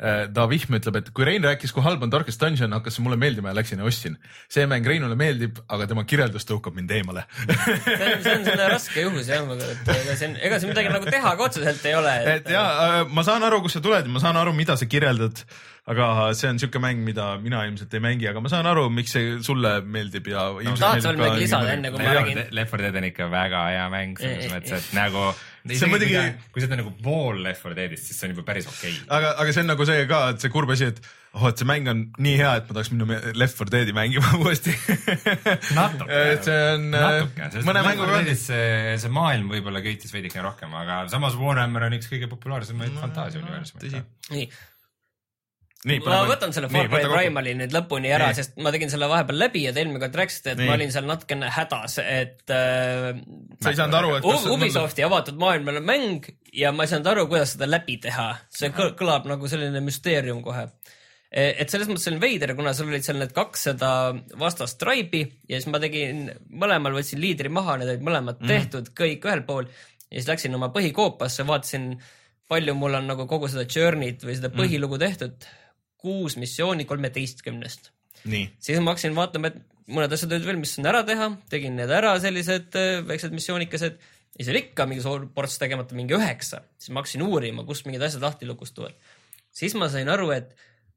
Ta Vihm ütleb, et kui Rein rääkis, kui halb on Darkest Dungeon, hakkas see mulle meeldima ja läksin ja ostsin. see mäng Reinule meeldib, aga tema kirjeldus tõukab mind eemale. see on, see on selline raske juhus jah, et ega siin, ega siin midagi nagu teha ka otseselt ei ole. et ja ma saan aru, kust sa tuled ma saan aru, mida sa kirjeldad. aga see on siuke mäng, mida mina ilmselt ei mängi, aga ma saan aru, miks see sulle meeldib ja no,. tahad sa veel midagi lisada enne, kui ma räägin? Left 4 Dead on ikka väga hea mäng selles mõttes, et nagu. See on muidugi- kui oled nagu pool Left 4 Deadist, siis see on juba päris okei okay.. aga, aga see on nagu see ka, et see kurb asi, et oh, et see mäng on nii hea, et ma tahaks minna Left 4 Deadi mängima uuesti. natuke. et see on natuke, sest mõne Left 4 mänguga on. See, see maailm võib-olla köitis veidikene rohkem, aga samas Warhammer on üks kõige populaarsemaid no, fantaasiauniversumeid tõsi.. nii, nii, ma võtan selle Far Cry Primali nüüd lõpuni ära sest ma tegin selle vahepeal läbi ja te eelmine kord rääkisite, et Nii. ma olin seal natukene hädas, et äh, sa ei saanud aru, et U- Ubisofti avatud maailmal on mäng ja ma ei saanud aru, kuidas seda läbi teha. see kõl- kõlab nagu selline müsteerium kohe. et selles mõttes on veider, kuna sul olid seal need kakssada vastast tribe'i ja siis ma tegin, mõlemal võtsin liidri maha, need olid mõlemad mm. tehtud, kõik ühel pool ja siis läksin oma põhikoopasse, vaatasin, palju mul on nagu kogu seda journey't või seda põhilugu tehtud. Kuus missiooni kolmeteistkümnest siis ma hakkasin vaatama, et mõned asjad olid veel, mis on ära teha, tegin need ära, sellised äh, väiksed missioonikesed. ja oli ikka mingi suur ports tegemata, mingi üheksa, siis ma hakkasin uurima, kust mingid asjad lahti lukustuvad. siis ma sain aru, et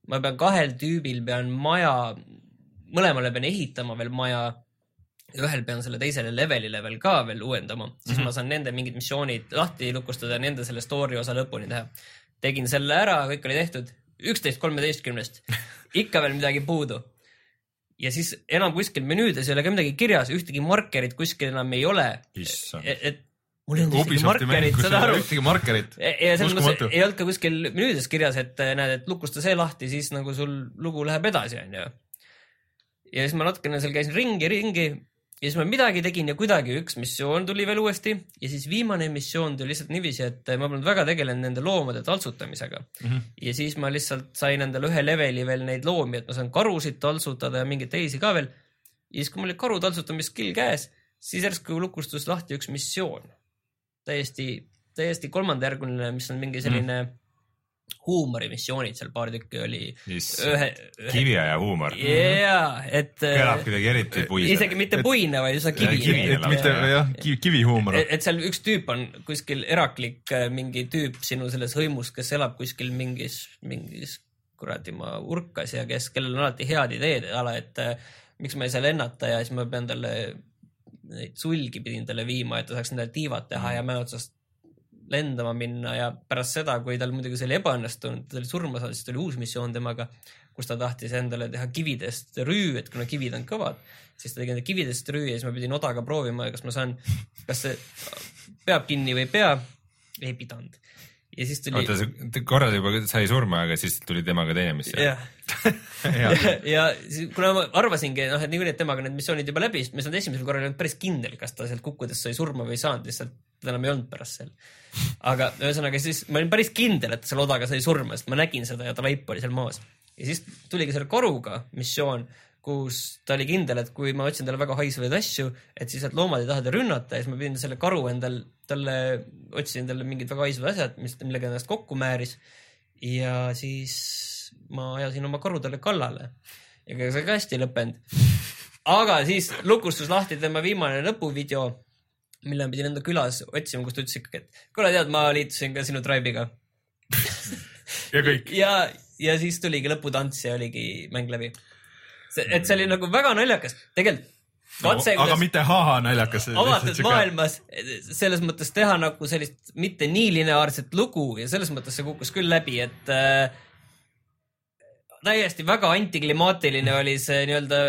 ma pean kahel tüübil pean maja, mõlemale pean ehitama veel maja. ühel pean selle teisele levelile veel ka veel uuendama, siis mm -hmm. ma saan nende mingid missioonid lahti lukustada ja nende selle story osa lõpuni teha. tegin selle ära, kõik oli tehtud, üksteist kolmeteistkümnest, ikka veel midagi puudu ja siis enam kuskil menüüdes ei ole ka midagi kirjas, ühtegi markerit kuskil enam ei ole. et et mul ei olnud ühtegi markerit, saad aru. ühtegi markerit. ja selles Uskumatu. mõttes ei olnud ka kuskil menüüdes kirjas, et äh, näed, et lukusta see lahti, siis nagu sul lugu läheb edasi, onju. ja siis ma natukene seal käisin ringi, ringi ja siis ma midagi tegin ja kuidagi üks missioon tuli veel uuesti ja siis viimane missioon tuli lihtsalt niiviisi, et ma polnud väga tegelenud nende loomade taltsutamisega mm. -hmm. ja siis ma lihtsalt sain endale ühe leveli veel neid loomi, et ma saan karusid taltsutada ja mingeid teisi ka veel. ja siis, kui mul oli karu taltsutamiskill käes, siis järsku lukustus lahti üks missioon. täiesti, täiesti kolmandajärguline, mis on mingi selline mm. Huumorimissioonid seal paar tükki oli. ühe, kiviaja huumor. jaa, et. kõlab kuidagi eriti puiselt. isegi mitte puine, vaid üsna kivi kivi. et mitte jah, kivi, kivihuumor. et seal üks tüüp on kuskil eraklik äh, mingi tüüp sinu selles hõimus, kes elab kuskil mingis, mingis kuradi ma urkas ja kes, kellel on alati head ideed, ala, et äh, miks ma ei saa lennata ja siis ma pean talle neid sulgi pidin talle viima, et ta saaks endale tiivad teha ja mäe otsast lendama minna ja pärast seda, kui tal muidugi see oli ebaõnnestunud, ta oli surma saanud, siis tuli uus missioon temaga, kus ta tahtis endale teha kividest rüü, et kuna kivid on kõvad, siis ta tegi endale kividest rüü ja siis ma pidin odaga proovima, kas ma saan, kas see peab kinni või ei pea. ei pidanud. ja siis tuli. oota, sa korra juba sai surma, aga siis tuli temaga teine missioon. jah ja, ja siis, kuna ma arvasingi, noh, et niikuinii, et temaga need missioonid juba läbi, siis ma ei saanud esimesel korral ei olnud päris kindel, kas ta sealt kukkudes sai surma või ei saanud, lihtsalt teda enam ei olnud pärast seal. aga ühesõnaga siis ma olin päris kindel, et seal odaga sai surma, sest ma nägin seda ja ta vaip oli seal maas. ja siis tuligi selle karuga missioon, kus ta oli kindel, et kui ma otsin talle väga haisvaid asju, et siis need loomad ei taha teda rünnata ja siis ma pidin selle karu endal, talle, otsisin talle mingid väga haisvad asjad, mis, millega ennast kokku määris. ja siis ma ajasin oma karu talle kallale. ega see ka hästi ei lõppenud. aga siis lukustus lahti tema viimane lõpuvideo, mille ma pidin enda külas otsima, kus ta ütles ikkagi, et kuule, tead, ma liitusin ka sinu Drive'iga ja kõik. ja, ja siis tuligi lõputants ja oligi mäng läbi. et see oli nagu väga naljakas, tegelikult katse no,. aga mitte haha naljakas. avatud maailmas selles mõttes teha nagu sellist mitte nii lineaarset lugu ja selles mõttes see kukkus küll läbi, et äh, täiesti väga antiklimaatiline oli see nii-öelda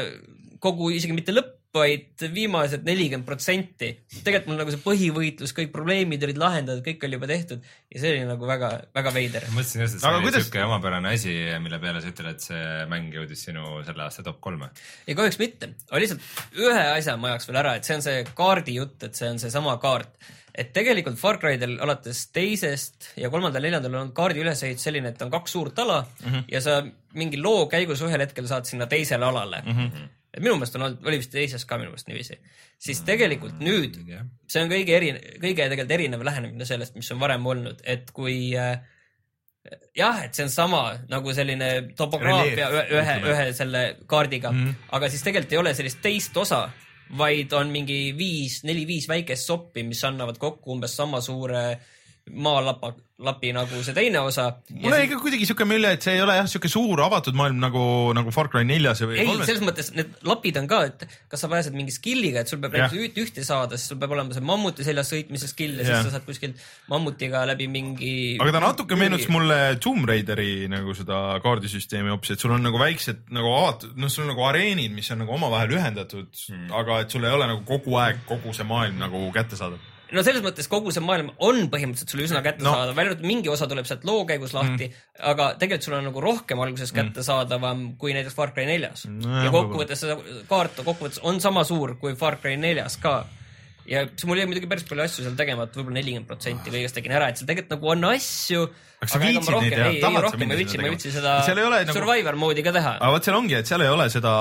kogu, isegi mitte lõpp, vaid viimased nelikümmend protsenti. tegelikult mul nagu see põhivõitlus, kõik probleemid olid lahendatud, kõik oli juba tehtud ja see oli nagu väga, väga veider. ma mõtlesin just, et see aga oli kuidas... siuke omapärane asi, mille peale sa ütled, et see mäng jõudis sinu selle aasta top kolme. ei, kahjuks mitte. aga lihtsalt ühe asja ma ajaks veel ära, et see on see kaardi jutt, et see on seesama kaart et tegelikult Far Cry'del alates teisest ja kolmandal-neljandal on kaardi ülesehitus selline, et on kaks suurt ala mm -hmm. ja sa mingi loo käigus ühel hetkel saad sinna teisele alale mm. -hmm et minu meelest on olnud, oli vist teises ka minu meelest niiviisi, siis tegelikult nüüd see on kõige eri, kõige tegelikult erinev lähenemine sellest, mis on varem olnud, et kui äh, jah, et see on sama nagu selline topograafia ühe, ühe, ühe selle kaardiga. Mm, -hmm. aga siis tegelikult ei ole sellist teist osa, vaid on mingi viis, neli-viis väikest soppi, mis annavad kokku umbes sama suure äh, maalapa, lapi nagu see teine osa. mul jäi ka kuidagi siuke mulje, et see ei ole jah siuke suur avatud maailm nagu, nagu Far Cry neljas või ei, selles mõttes need lapid on ka, et kas sa pääsed mingi skill'iga, et sul peab näiteks üht, ühte saada, siis sul peab olema see mammuti seljas sõitmise skill ja, ja siis sa saad kuskilt mammutiga läbi mingi. aga ta natuke meenutas mulle Tomb Raideri nagu seda kaardisüsteemi hoopis, et sul on nagu väiksed nagu avatud, noh, sul on nagu areenid, mis on nagu omavahel ühendatud mm., aga et sul ei ole nagu kogu aeg kogu see maailm nagu kättesaadav no selles mõttes kogu see maailm on põhimõtteliselt sulle üsna kättesaadav no., välja arvatud mingi osa tuleb sealt loo käigus lahti mm., aga tegelikult sul on nagu rohkem alguses mm. kättesaadavam mm. kui näiteks Far Cry neljas no,. ja kokkuvõttes seda kaart kokkuvõttes on sama suur kui Far Cry neljas ka ja mul jäi muidugi päris palju asju seal tegemata, võib-olla nelikümmend protsenti kõigest tegin ära, et seal tegelikult nagu on asju. aga sa viitsid neid teha? ei, ei rohkem ei viitsi, ma ei viitsi seda nagu... survivor moodi ka teha. aga vot seal ongi, et seal ei ole seda,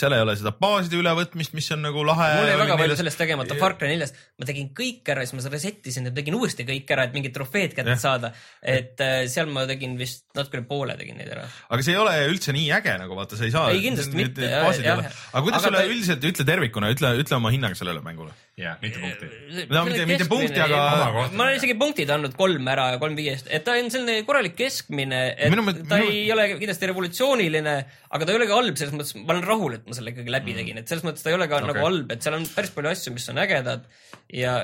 seal ei ole seda baaside ülevõtmist, mis on nagu lahe. mul jäi väga palju sellest tegemata, Far Cry neljas, ma tegin kõik ära, siis ma reset isin ja tegin uuesti kõik ära, et mingid trofeed kätte saada. et äh, seal ma tegin vist natuke üle poole tegin neid ära. aga see ei ole üldse nii äge nagu vaata, sa ei saa. ei, kindlasti mitte. aga kuidas sulle üldiselt, ütle tervikuna, ütle, ütle oma hinnang sellele mängule jah, mitu punkti. no mitte, mitte punkti, aga. ma olen isegi punktid andnud kolm ära, kolm viiest, et ta on selline korralik keskmine, et minu, ta minu... ei ole kindlasti revolutsiooniline, aga ta ei ole ka halb, selles mõttes ma olen rahul, et ma selle ikkagi läbi mm. tegin, et selles mõttes ta ei ole ka okay. nagu halb, et seal on päris palju asju, mis on ägedad ja.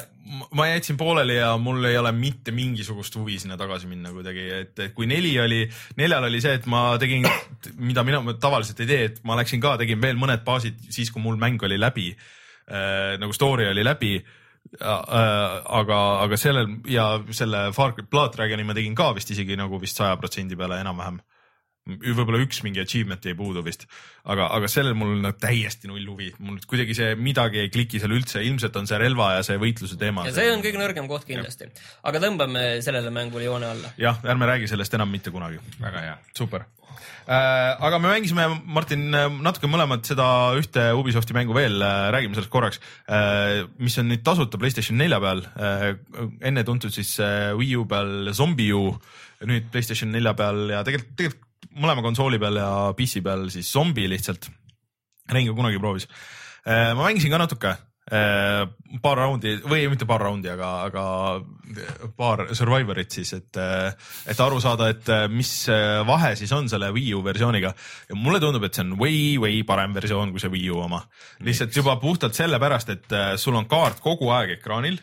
ma jätsin pooleli ja mul ei ole mitte mingisugust huvi sinna tagasi minna kuidagi, et kui neli oli, neljal oli see, et ma tegin, mida mina tavaliselt ei tee, et ma läksin ka, tegin veel mõned baasid siis, kui mul mäng oli läbi nagu story oli läbi äh,. aga, aga sellel ja selle Far Cry Blood Dragoni ma tegin ka vist isegi nagu vist saja protsendi peale enam-vähem võib-olla üks mingi achievement jäi puudu vist, aga, aga sellel mul nagu täiesti null huvi, mul kuidagi see midagi ei kliki seal üldse, ilmselt on see relva ja see võitluse teema. ja see on kõige nõrgem koht kindlasti, aga tõmbame sellele mängule joone alla. jah, ärme räägi sellest enam mitte kunagi. väga hea. super Äh, aga me mängisime, Martin, natuke mõlemad seda ühte Ubisofti mängu veel, äh, räägime sellest korraks, äh, mis on nüüd tasuta Playstation nelja peal. enne tuntud siis Wii U peal Zombie-U, nüüd Playstation nelja peal ja tegelikult, tegelikult mõlema konsooli peal ja PC peal siis Zombie lihtsalt. Rein ka kunagi proovis. ma mängisin ka natuke paar raundi või mitte paar raundi, aga, aga paar Survivorit siis, et, et aru saada, et mis vahe siis on selle Wii U versiooniga ja mulle tundub, et see on way, way parem versioon kui see Wii U oma. lihtsalt juba puhtalt sellepärast, et äh, sul on kaart kogu aeg ekraanil,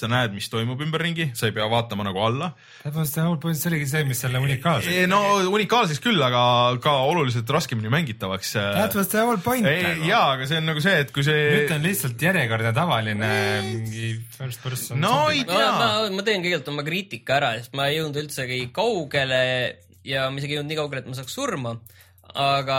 sa näed, mis toimub ümberringi, sa ei pea vaatama nagu alla. täpselt see põhimõtteliselt see oligi see, mis selle unikaalseks no unikaalseks küll, aga ka oluliselt raskemini mängitavaks. That was the whole point nagu. ja, aga see on nagu see, et kui see nüüd on lihtsalt järjekordne tavaline mingi first person. no ei ma, tea ma, ma teen kõigepealt oma kriitika ära, sest ma ei jõudnud üldsegi kaugele ja ma isegi ei jõudnud nii kaugele, et ma saaks surma. Aga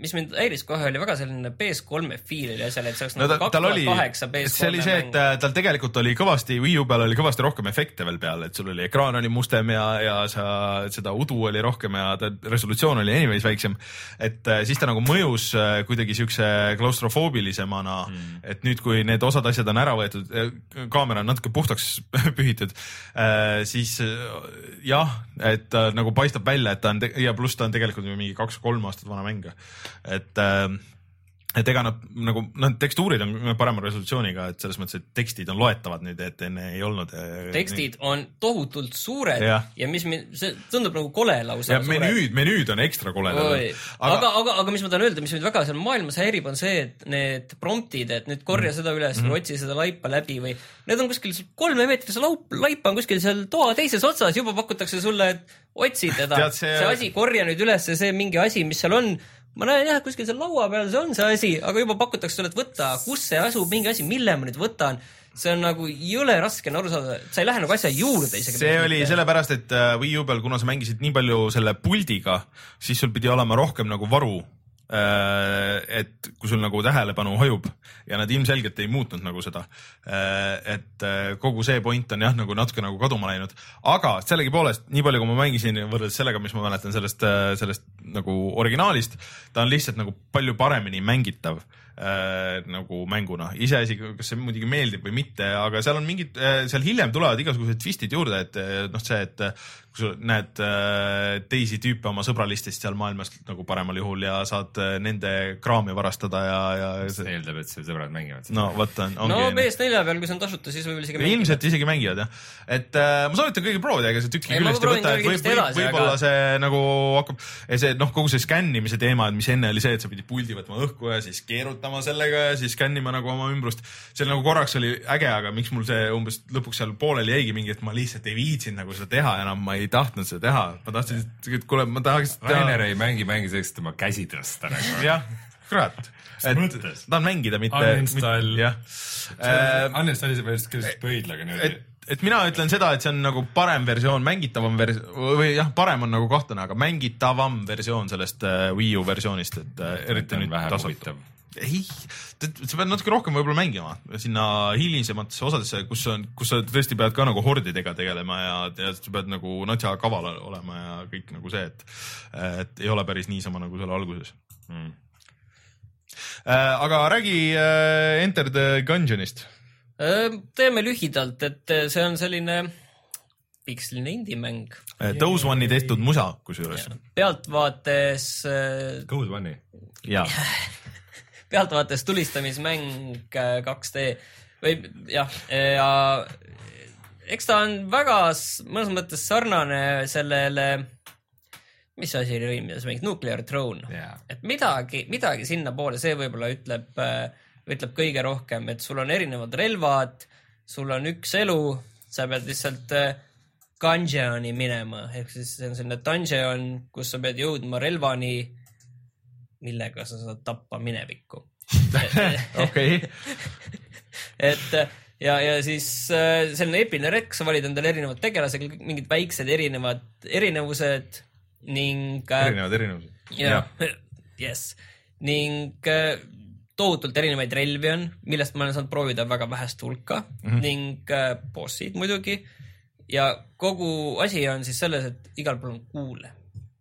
mis mind häiris kohe, oli väga selline PS3-e feel oli asjal, et see oleks no nagu kaks tuhat oli, kaheksa see oli PS3-e see, et mäng. äh, tal tegelikult oli kõvasti, Wii U peal oli kõvasti rohkem efekte veel peal, et sul oli ekraan oli mustem ja, ja sa seda udu oli rohkem ja ta resolutsioon oli anyways väiksem. et äh, siis ta nagu mõjus äh, kuidagi siukse klaustrofoobilisemana mm., et nüüd, kui need osad asjad on ära võetud, kaamera on natuke puhtaks pühitud, siis jah, et nagu paistab välja, et ta on ja pluss ta on tegelikult mingi kaks-kolm aastat vana mäng. et äh, et ega nad nagu noh, tekstuurid on parema resolutsiooniga, et selles mõttes, et tekstid on loetavad nüüd, et enne ei olnud. tekstid on tohutult suured ja, ja mis mind, see tundub nagu kole lausa. ja menüüd, menüüd on ekstra koledad. Oi. aga, aga, aga mis ma tahan öelda, mis mind väga seal maailmas häirib, on see, et need promptid, et nüüd korja seda üles Mhm. või otsi seda laipa läbi või need on kuskil kolmemeetrise laup, laip on kuskil seal toa teises otsas, juba pakutakse sulle, et otsi teda, see- see asi, korja nüüd üles see mingi asi, mis seal on ma näen jah, kuskil seal laua peal see on see asi, aga juba pakutakse sulle, et võta, kus see asub, mingi asi, mille ma nüüd võtan. see on nagu jõle raske on aru saada, sa ei lähe nagu asja juurde isegi. see oli sellepärast, et äh, Wii U peal, kuna sa mängisid nii palju selle puldiga, siis sul pidi olema rohkem nagu varu. Et kui sul nagu tähelepanu hajub ja nad ilmselgelt ei muutnud nagu seda. et äh, kogu see point on jah, nagu natuke nagu kaduma läinud, aga sellegipoolest nii palju, kui ma mängisin võrreldes sellega, mis ma mäletan sellest, sellest nagu originaalist, ta on lihtsalt nagu palju paremini mängitav äh, nagu mänguna, iseasi, kas see muidugi meeldib või mitte, aga seal on mingid, seal hiljem tulevad igasugused twistid juurde, et äh, noh, see, et äh, kui sa näed äh, teisi tüüpe oma sõbralistest seal maailmas nagu paremal juhul ja saad äh, nende kraami varastada ja, ja see eeldab, et su sõbrad mängivad seda. no vot on, no ongi. PS4 peal, kui see on tasuta, siis võib-olla isegi ilmselt isegi mängivad jah, et äh, ma soovitan kõigil proovida, ega see tükk Ei, ma küljest ei võta, et võib, võib, võib-olla aga- see nagu hakkab, see noh, kogu see skännimise teema, et mis enne oli see, et sa pidid puldi võtma õhku ja siis keerutama sellega ja siis skännima nagu oma ümbrust. see nagu korraks oli äge, aga miks mul see umbes lõpuks seal pooleli jäigi mingi, et ma lihtsalt ei viitsinud nagu seda teha enam, ma ei tahtnud seda teha, ma tahtsin, et kuule, ma tahaks Rainer ei mängi mänge selleks, et oma käsi tõsta nagu. jah, kurat. et tahan mängida, mitte. Uninstall. jah. Uninstall'i sa pead just pöidlaga et niimoodi., et mina ütlen seda, et see on nagu parem versioon, mängitavam vers- või jah, parem on nagu kahtlane, aga mängitavam versioon sellest äh, Wii U versioonist, et äh, eriti nüüd huvitav. ei, sa pead natuke rohkem võib-olla mängima sinna hilisematesse osadesse, kus on, kus sa tõesti pead ka nagu hordidega tegelema ja, ja sa pead nagu natsa kaval olema ja kõik nagu see, et, et ei ole päris niisama nagu seal alguses Mm. äh,. aga räägi äh, Enter the Gungeonist. teeme lühidalt, et äh, see on selline piksline indie-mäng. Those One'i tehtud musa kusjuures. pealtvaates, Code One'i. jaa, pealtvaates tulistamismäng äh, 2D või jah, ja eks ta on väga mõnes mõttes sarnane sellele, mis asi oli eelmises mängis, Nuclear Throne. Jaa. et midagi, midagi sinnapoole, see võib-olla ütleb, ütleb kõige rohkem, et sul on erinevad relvad, sul on üks elu, sa pead lihtsalt äh, dungeon'i minema, ehk siis see on selline dungeon, kus sa pead jõudma relvani, millega sa saad tappa minevikku. okei, et ja, ja siis äh, selline eepiline rekk, sa valid endale erinevad tegelased, mingid väiksed erinevad erinevused ning äh, erinevad erinevused. ja, jess, ning äh, tohutult erinevaid relvi on, millest ma olen saanud proovida väga vähest hulka mm -hmm. ning bossid muidugi. ja kogu asi on siis selles, et igal pool on kuule,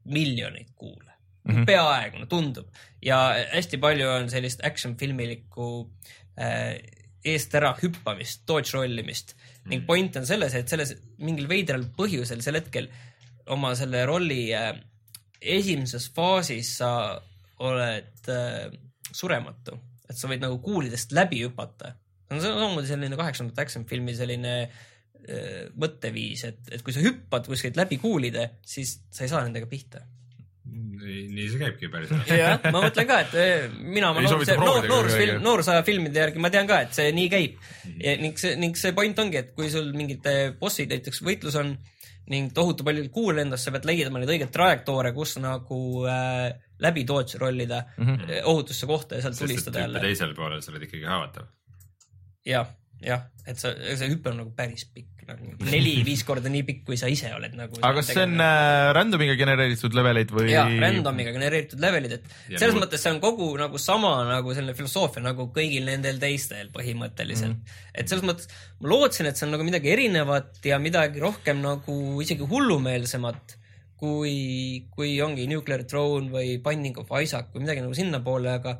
miljoneid kuule mm, -hmm. peaaegu, no tundub ja hästi palju on sellist action filmilikku äh, eest ära hüppamist, dodge rollimist mm -hmm. ning point on selles, et selles mingil veidral põhjusel sel hetkel oma selle rolli äh, esimeses faasis sa oled äh, surematu, et sa võid nagu kuulidest läbi hüpata. on samamoodi selline kaheksakümnendate action filmi selline äh, mõtteviis, et, et kui sa hüppad kuskilt läbi kuulide, siis sa ei saa nendega pihta. nii, nii see käibki päriselt. jah, ma mõtlen ka, et eh, mina, ma Ei noor, noorusfilm, noorusaja filmide järgi ma tean ka, et see nii käib. ning see, ning see point ongi, et kui sul mingid bossid näiteks võitlus on ning tohutu palju kuule endas, sa pead leidma neid õigeid trajektoore, kus nagu äh, läbi dodge rollida mm -hmm. ohutusse kohta ja sealt tulistada jälle. teisel poolel sa oled ikkagi haavatav. jah, jah, et sa, see hüpe on nagu päris pikk, nagu neli-viis korda nii pikk, kui sa ise oled nagu. aga kas see on äh, random'iga genereeritud leveleid või? ja random'iga genereeritud levelid, et Ja selles nagu- mõttes see on kogu nagu sama nagu selline filosoofia nagu kõigil nendel teistel põhimõtteliselt mm. -hmm. et selles mõttes ma lootsin, et see on nagu midagi erinevat ja midagi rohkem nagu isegi hullumeelsemat kui, kui ongi Nuclear Throne või Binding of Isaac või midagi nagu sinnapoole, aga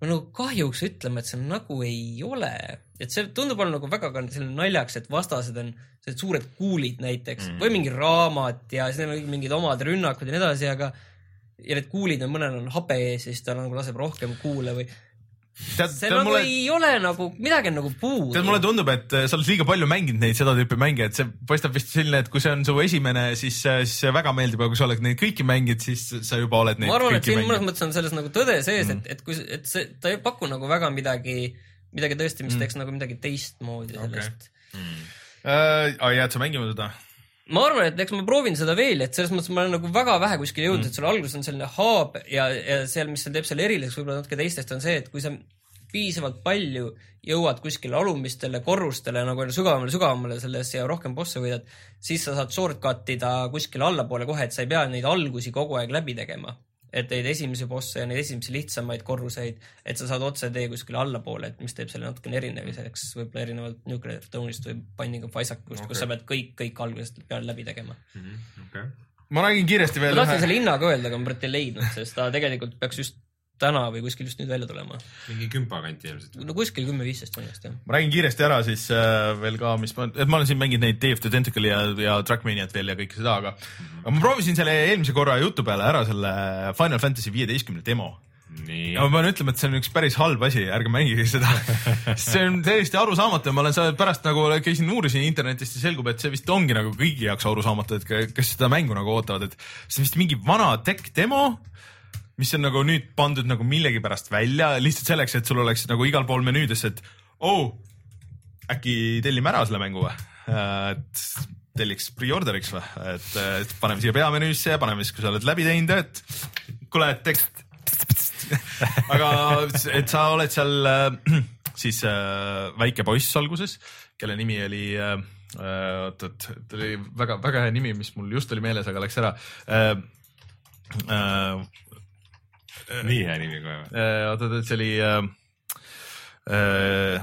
ma nagu kahjuks ütleme, et see nagu ei ole, et see tundub olla nagu väga ka selline naljakas, et vastased on sellised suured kuulid näiteks mm. või mingi raamat ja siis neil on mingid omad rünnakud ja nii edasi, aga ja need kuulid on, mõnel on habe ees ja siis ta nagu laseb rohkem kuule või tead, see tead nagu mulle, ei ole nagu, midagi on nagu puudu. tead mulle tundub, et äh, sa oled liiga palju mänginud neid seda tüüpi mänge, et see paistab vist selline, et kui see on su esimene, siis, siis see väga meeldib, aga kui sa oled neid kõiki mänginud, siis sa juba oled neid ma arvan, et siin mõnes mõttes on selles nagu tõde sees mm., et, et kui, et see, ta ei paku nagu väga midagi, midagi tõesti, mis mm. teeks nagu midagi teistmoodi sellest okay.. äh,. jääd sa mängima seda? ma arvan, et eks ma proovin seda veel, et selles mõttes ma olen nagu väga vähe kuskile jõudnud mm., et sul alguses on selline hub ja, ja seal, mis seal teeb selle eriliseks võib-olla natuke teistest, on see, et kui sa piisavalt palju jõuad kuskile alumistele korrustele nagu sügavamale, sügavamale selles ja rohkem bosse võidad, siis sa saad shortcut ida kuskile allapoole kohe, et sa ei pea neid algusi kogu aeg läbi tegema. Et neid esimesi bosse ja neid esimesi lihtsamaid korruseid, et sa saad otsetee kuskile allapoole, et mis teeb selle natukene erineviseks võib-olla erinevalt Nuclear Throne'ist või Binding of Isaacust okay., kus sa pead kõik, kõik algusest peale läbi tegema. okei. ma räägin kiiresti ma veel tahtsin selle hinna ka öelda, aga ma ei leidnud, sest ta tegelikult peaks just täna või kuskil just nüüd välja tulema. mingi kümpa kanti ilmselt. no kuskil kümme-viisteist vist jah. ma räägin kiiresti ära siis äh, veel ka, mis ma, et ma olen siin mänginud neid Day of the Tentacle'i ja, ja Trackmaniat veel ja kõike seda, aga aga ma proovisin selle eelmise korra jutu peale ära selle Final Fantasy viieteistkümne demo nii ja. ma pean ütlema, et see on üks päris halb asi, ärge mängige seda. see on täiesti arusaamatu, ma olen seal pärast nagu käisin, uurisin internetist ja selgub, et see vist ongi nagu kõigi jaoks arusaamatu, et ke- kes seda mängu nagu ootavad, et see on vist mingi vana tech demo, mis on nagu nüüd pandud nagu millegipärast välja lihtsalt selleks, et sul oleks nagu igal pool menüüdes, et oh, äkki tellime ära selle mängu või? et telliks pre-order'iks või, et, et paneme siia peamenüüsse ja paneme siis, kui sa oled läbi teinud, et kuule, tekst aga et sa oled seal äh, siis äh, väike poiss alguses, kelle nimi oli äh, äh, oot-oot, ta oli väga-väga hea nimi, mis mul just oli meeles, aga läks ära äh,. Äh, nii hea nimi kohe või? äh, oot-oot, see oli äh,. Äh,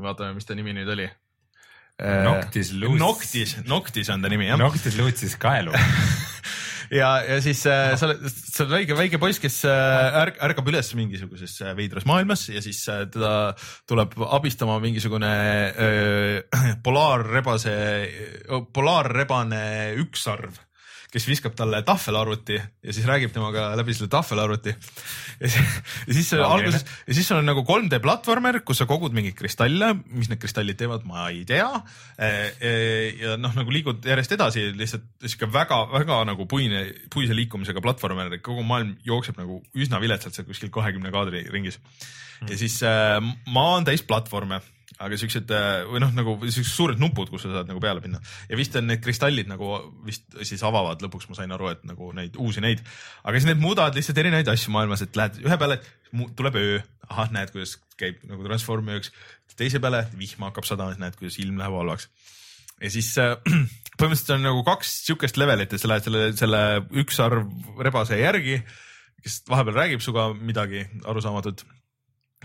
vaatame, mis ta nimi nüüd oli äh,. Noctis Lucis. Noctis, Noctis on ta nimi jah. Noctis luutsis kaelu. ja, ja siis äh, sa oled, sa oled väike, väike poiss, kes äh, ärk-, ärkab üles mingisuguses äh, veidras maailmas ja siis äh, teda tuleb abistama mingisugune äh, polaarrebase, polaarrebane ükssarv, kes viskab talle tahvelarvuti ja siis räägib temaga läbi selle tahvelarvuti. ja siis, ja siis Laugeene. alguses ja siis sul on nagu 3D platvormer, kus sa kogud mingeid kristalle, mis need kristallid teevad, ma ei tea. ja noh, nagu liigud järjest edasi, lihtsalt sihuke väga-väga nagu puine, puise liikumisega platvormer, kogu maailm jookseb nagu üsna viletsalt seal kuskil kahekümne kaadri ringis. ja siis äh, maa on täis platvorme, aga siuksed äh, või noh, nagu siuksed suured nupud, kus sa saad nagu peale minna ja vist on need kristallid nagu vist siis avavad lõpuks, ma sain aru, et nagu neid uusi neid, aga siis need muudavad lihtsalt erinevaid asju maailmas, et lähed ühe peale, tuleb öö, ahah, näed, kuidas käib nagu transform ööks, teise peale vihma hakkab sadama, näed, kuidas ilm läheb halvaks. ja siis äh, põhimõtteliselt on nagu kaks siukest levelit, et sa lähed selle, selle ükssarv rebase järgi, kes vahepeal räägib sinuga midagi arusaamatut.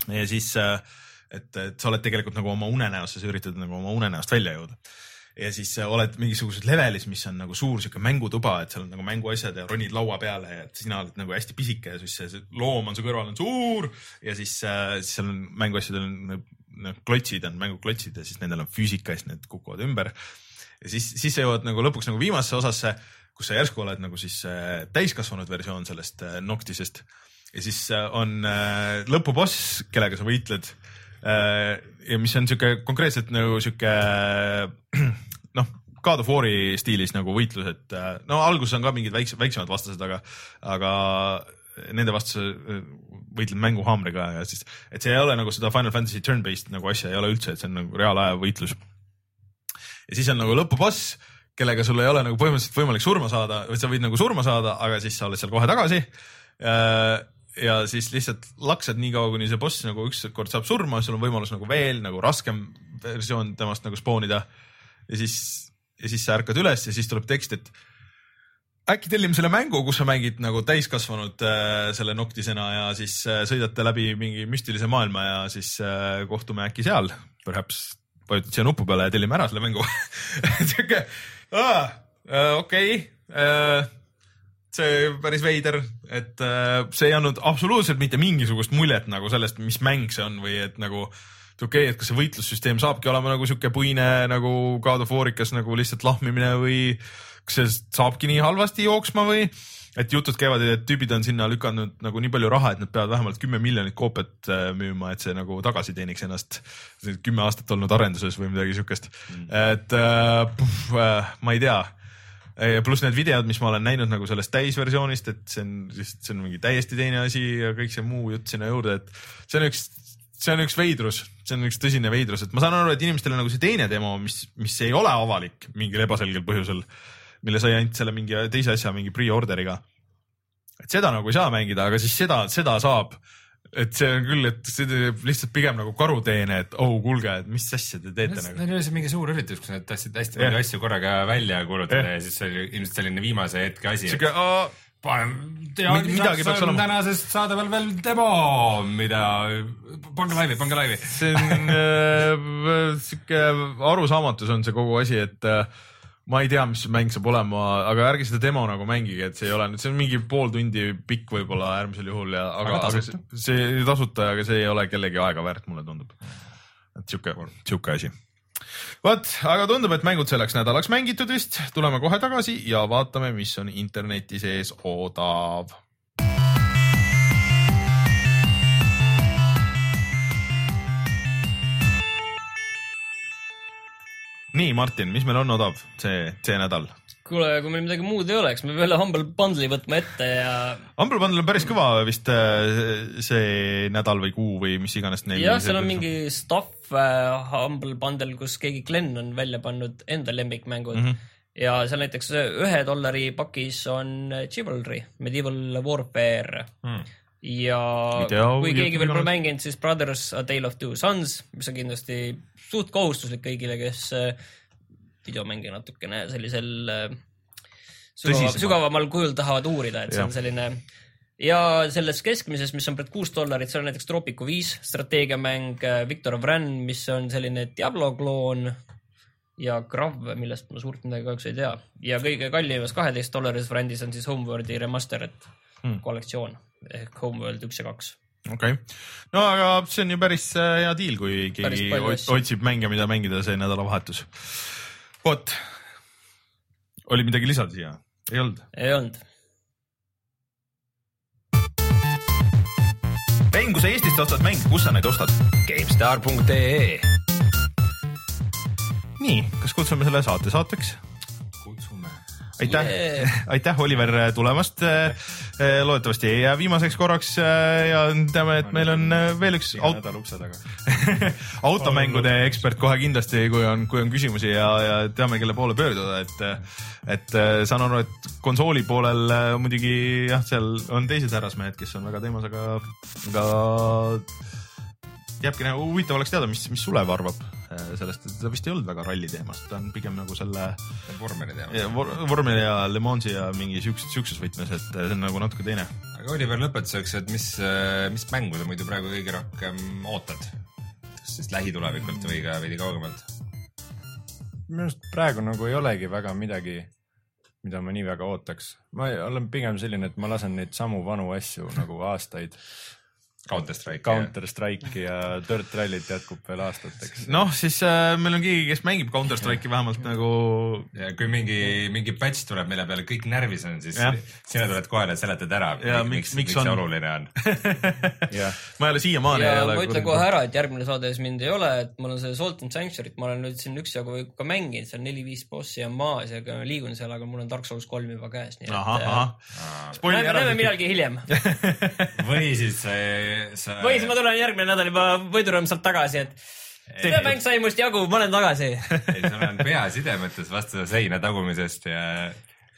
ja siis äh, et, et sa oled tegelikult nagu oma unenäosse, sa üritad nagu oma unenäost välja jõuda. ja siis oled mingisuguses levelis, mis on nagu suur sihuke mängutuba, et seal on nagu mänguasjad ja ronid laua peale ja sina oled nagu hästi pisike ja siis see, see loom on su kõrval on suur ja siis äh,, siis seal on mänguasjadel on noh, klotsid on mänguklotsid ja siis nendel on füüsika ja siis need kukuvad ümber. ja siis, siis sa jõuad nagu lõpuks nagu viimasesse osasse, kus sa järsku oled nagu siis äh, täiskasvanud versioon sellest äh, Noctisest ja siis on lõpuboss, kellega sa võitled ja mis on sihuke konkreetselt nagu sihuke noh, God of War'i stiilis nagu võitlus, et äh, no alguses on ka mingid väiksed, väiksemad vastased, aga, aga nende vastu sa võitled mänguhaamriga ja siis, et see ei ole nagu seda Final Fantasy turn-based nagu asja ei ole üldse, et see on nagu reaalaja võitlus. ja siis on nagu lõpuboss, kellega sul ei ole nagu põhimõtteliselt võimalik surma saada, sa võid nagu surma saada, aga siis sa oled seal kohe tagasi ja siis lihtsalt laksad nii kaua, kuni see boss nagu ükskord saab surma, sul on võimalus nagu veel nagu raskem versioon temast nagu spoonida. ja siis, ja siis sa ärkad üles ja siis tuleb tekst, et äkki tellime selle mängu, kus sa mängid nagu täiskasvanud äh, selle noktisena ja siis äh, sõidate läbi mingi müstilise maailma ja siis äh, kohtume äkki seal. Perhaps vajutad siia nupu peale ja tellime ära selle mängu sihuke, okei see päris veider, et äh, see ei andnud absoluutselt mitte mingisugust muljet nagu sellest, mis mäng see on või et nagu et okei okay,, et kas see võitlussüsteem saabki olema nagu sihuke puine nagu God of War'ikas nagu lihtsalt lahmimine või kas see saabki nii halvasti jooksma või et jutud käivad, et tüübid on sinna lükanud nagu nii palju raha, et nad peavad vähemalt kümme miljonit koopiat äh, müüma, et see nagu tagasi teeniks ennast. kümme aastat olnud arenduses või midagi siukest mm., et äh, puh, äh, ma ei tea pluss need videod, mis ma olen näinud nagu sellest täisversioonist, et see on lihtsalt, see on mingi täiesti teine asi ja kõik see muu jutt sinna juurde, et see on üks, see on üks veidrus, see on üks tõsine veidrus, et ma saan aru, et inimestele nagu see teine demo, mis, mis ei ole avalik mingil ebaselgel põhjusel, mille sai ainult selle mingi teise asja mingi pre-order'iga. et seda nagu ei saa mängida, aga siis seda, seda saab et see on küll, et see teeb lihtsalt pigem nagu karuteene, et oh kuulge, et mis asja te teete nagu. Neil oli see mingi suur üritus, kus nad tahtsid hästi palju asju korraga välja kuulutada ja. ja siis see oli ilmselt selline viimase hetke asi. siuke paneme, midagi peaks olema. tänasest saadaval veel demo, mida, pange laivi, pange laivi. see on äh, siuke arusaamatus on see kogu asi, et äh, ma ei tea, mis mäng saab olema, aga ärge seda demo nagu mängige, et see ei ole nüüd, see on mingi pool tundi pikk võib-olla äärmisel juhul ja, aga, aga, aga see, see tasuta, aga see ei ole kellegi aega väärt, mulle tundub. et sihuke, sihuke asi. vot, aga tundub, et mängud selleks nädalaks mängitud vist, tuleme kohe tagasi ja vaatame, mis on interneti sees odav nii, Martin, mis meil on odav see, see nädal? kuule, kui meil midagi muud ei oleks, me peame Humble Bundle'i võtma ette ja. Humble Bundle on päris kõva vist äh, see nädal või kuu või mis iganes neil. jah, seal on mingi stuff uh, Humble Bundle, kus keegi Glen on välja pannud enda lemmikmängud mm. -hmm ja seal näiteks ühe dollari pakis on Chivalry, Medieval Warfare mm. ja Video, kui keegi veel pole mänginud, siis Brothers A Tale of Two Sons, mis on kindlasti suht kohustuslik kõigile, kes äh, videomänge natukene sellisel äh, sügav, sügavamal kujul tahavad uurida, et see ja. on selline ja selles keskmises, mis on praegu kuus dollarit, seal on näiteks Tropico viis strateegiamäng, äh, Victor of Ren, mis on selline Diablo kloon ja Grav, millest ma suurt midagi kahjuks ei tea. ja kõige kallimas kaheteist dollarises variandis on siis Homeworldi remastered hmm. kollektsioon ehk Homeworld üks ja kaks okei okay., no aga see on ju päris äh, hea diil, kui keegi otsib mänge, mida mängida see nädalavahetus. vot, oli midagi lisada siia? ei olnud? ei olnud. mäng, kui sa Eestist ostad mänge, kus sa neid ostad? GameStar.ee nii, kas kutsume selle saate saateks? Aitäh yeah., aitäh, Oliver, tulemast. loodetavasti ei jää viimaseks korraks ja teame, et meil on veel üks aut... automängude ekspert kohe kindlasti, kui on, kui on küsimusi ja, ja teame, kelle poole pöörduda, et, et saan aru, et konsooli poolel muidugi jah, seal on teised härrasmehed, kes on väga teemas, aga, aga jääbki nagu huvitav oleks teada, mis, mis Sulev arvab äh, sellest, et ta vist ei olnud väga ralli teemast, ta on pigem nagu selle. vormeli teemas. Vor, vormeli ja Le Mansi ja mingi siukses, siukses võtmes, et see on nagu natuke teine. aga Oliver, lõpetuseks, et mis, äh, mis mängu sa muidu praegu kõige rohkem ootad? kas siis lähitulevikult või ka veidi kaugemalt? minu arust praegu nagu ei olegi väga midagi, mida ma nii väga ootaks. ma olen pigem selline, et ma lasen neid samu vanu asju nagu aastaid Counter Strike. Counter Strike'i ja Dirt Rally't jätkub veel aastateks. noh, siis äh, meil on keegi, kes mängib Counter Strike'i vähemalt nagu ja kui mingi, mingi patch tuleb, mille peale kõik närvis on, siis Jah. sina tuled kohale ja seletad ära, Ja miks, miks- miks, see on. oluline on. ma ei ole siiamaani ja ma ütlen kohe ära, et järgmine saade ees mind ei ole, et mul on see Salt and Sanctuary't, ma olen nüüd siin üksjagu ka mänginud, seal neli-viis bossi on maas ja liigun seal, aga mul on Dark Souls kolm juba käes, nii et äh, näeme. millalgi hiljem. või siis see, sa. või siis ma tulen järgmine nädal juba võidurõõmsalt tagasi, et see mäng sai must jagu, ma olen tagasi. ei, sul on pea sidemetes vastu seina tagumisest ja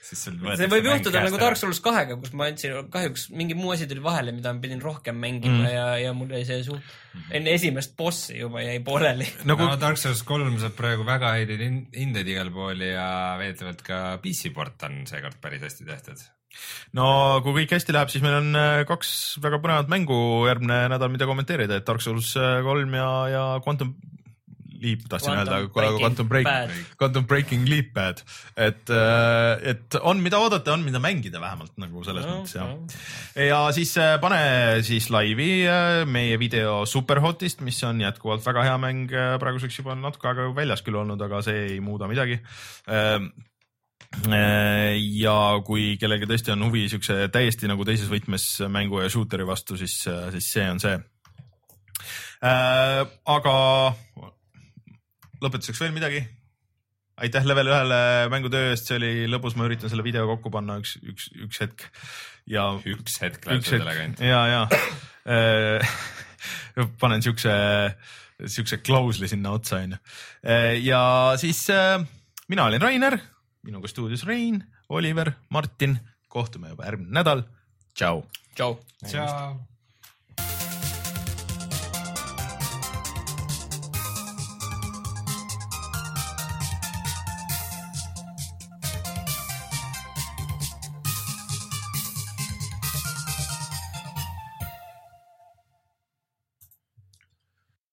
siis sul see võib juhtuda nagu Dark Souls kahega, kus ma andsin, kahjuks mingi muu asi tuli vahele, mida ma pidin rohkem mängima mm. ja, ja mul jäi see suht, enne esimest bossi juba jäi pooleli. nagu no Dark Souls kolm saab praegu väga häid hin- hindeid igal pool ja veetavalt ka PC port on seekord päris hästi tehtud. No kui kõik hästi läheb, siis meil on äh, kaks väga põnevat mängu järgmine nädal, mida kommenteerida, et Dark Souls äh, kolm ja, ja Quantum Leap tahtsin öelda, Breaking Quantum Break Quantum Breaking Leap Bad, et, et on, mida oodata, on, mida mängida vähemalt nagu selles No, mõttes jah no.. ja siis äh, pane siis laivi äh, meie video Superhotist, mis on jätkuvalt väga hea mäng, praeguseks juba natuke aega väljas küll olnud, aga see ei muuda midagi Äh, ja kui kellelgi tõesti on huvi siukse täiesti nagu teises võtmes mängu ja shooter'i vastu, siis, siis see on see. aga lõpetuseks veel midagi? aitäh Level ühele mängutöö eest, see oli lõbus, ma üritan selle video kokku panna üks, üks, üks hetk ja üks hetk läheb selle kanti. ja, ja panen siukse, siukse klausli sinna otsa onju. ja siis äh, mina olin Rainer, minuga stuudios Rein, Oliver, Martin, kohtume juba järgmine nädal. tšau. tšau. tšau.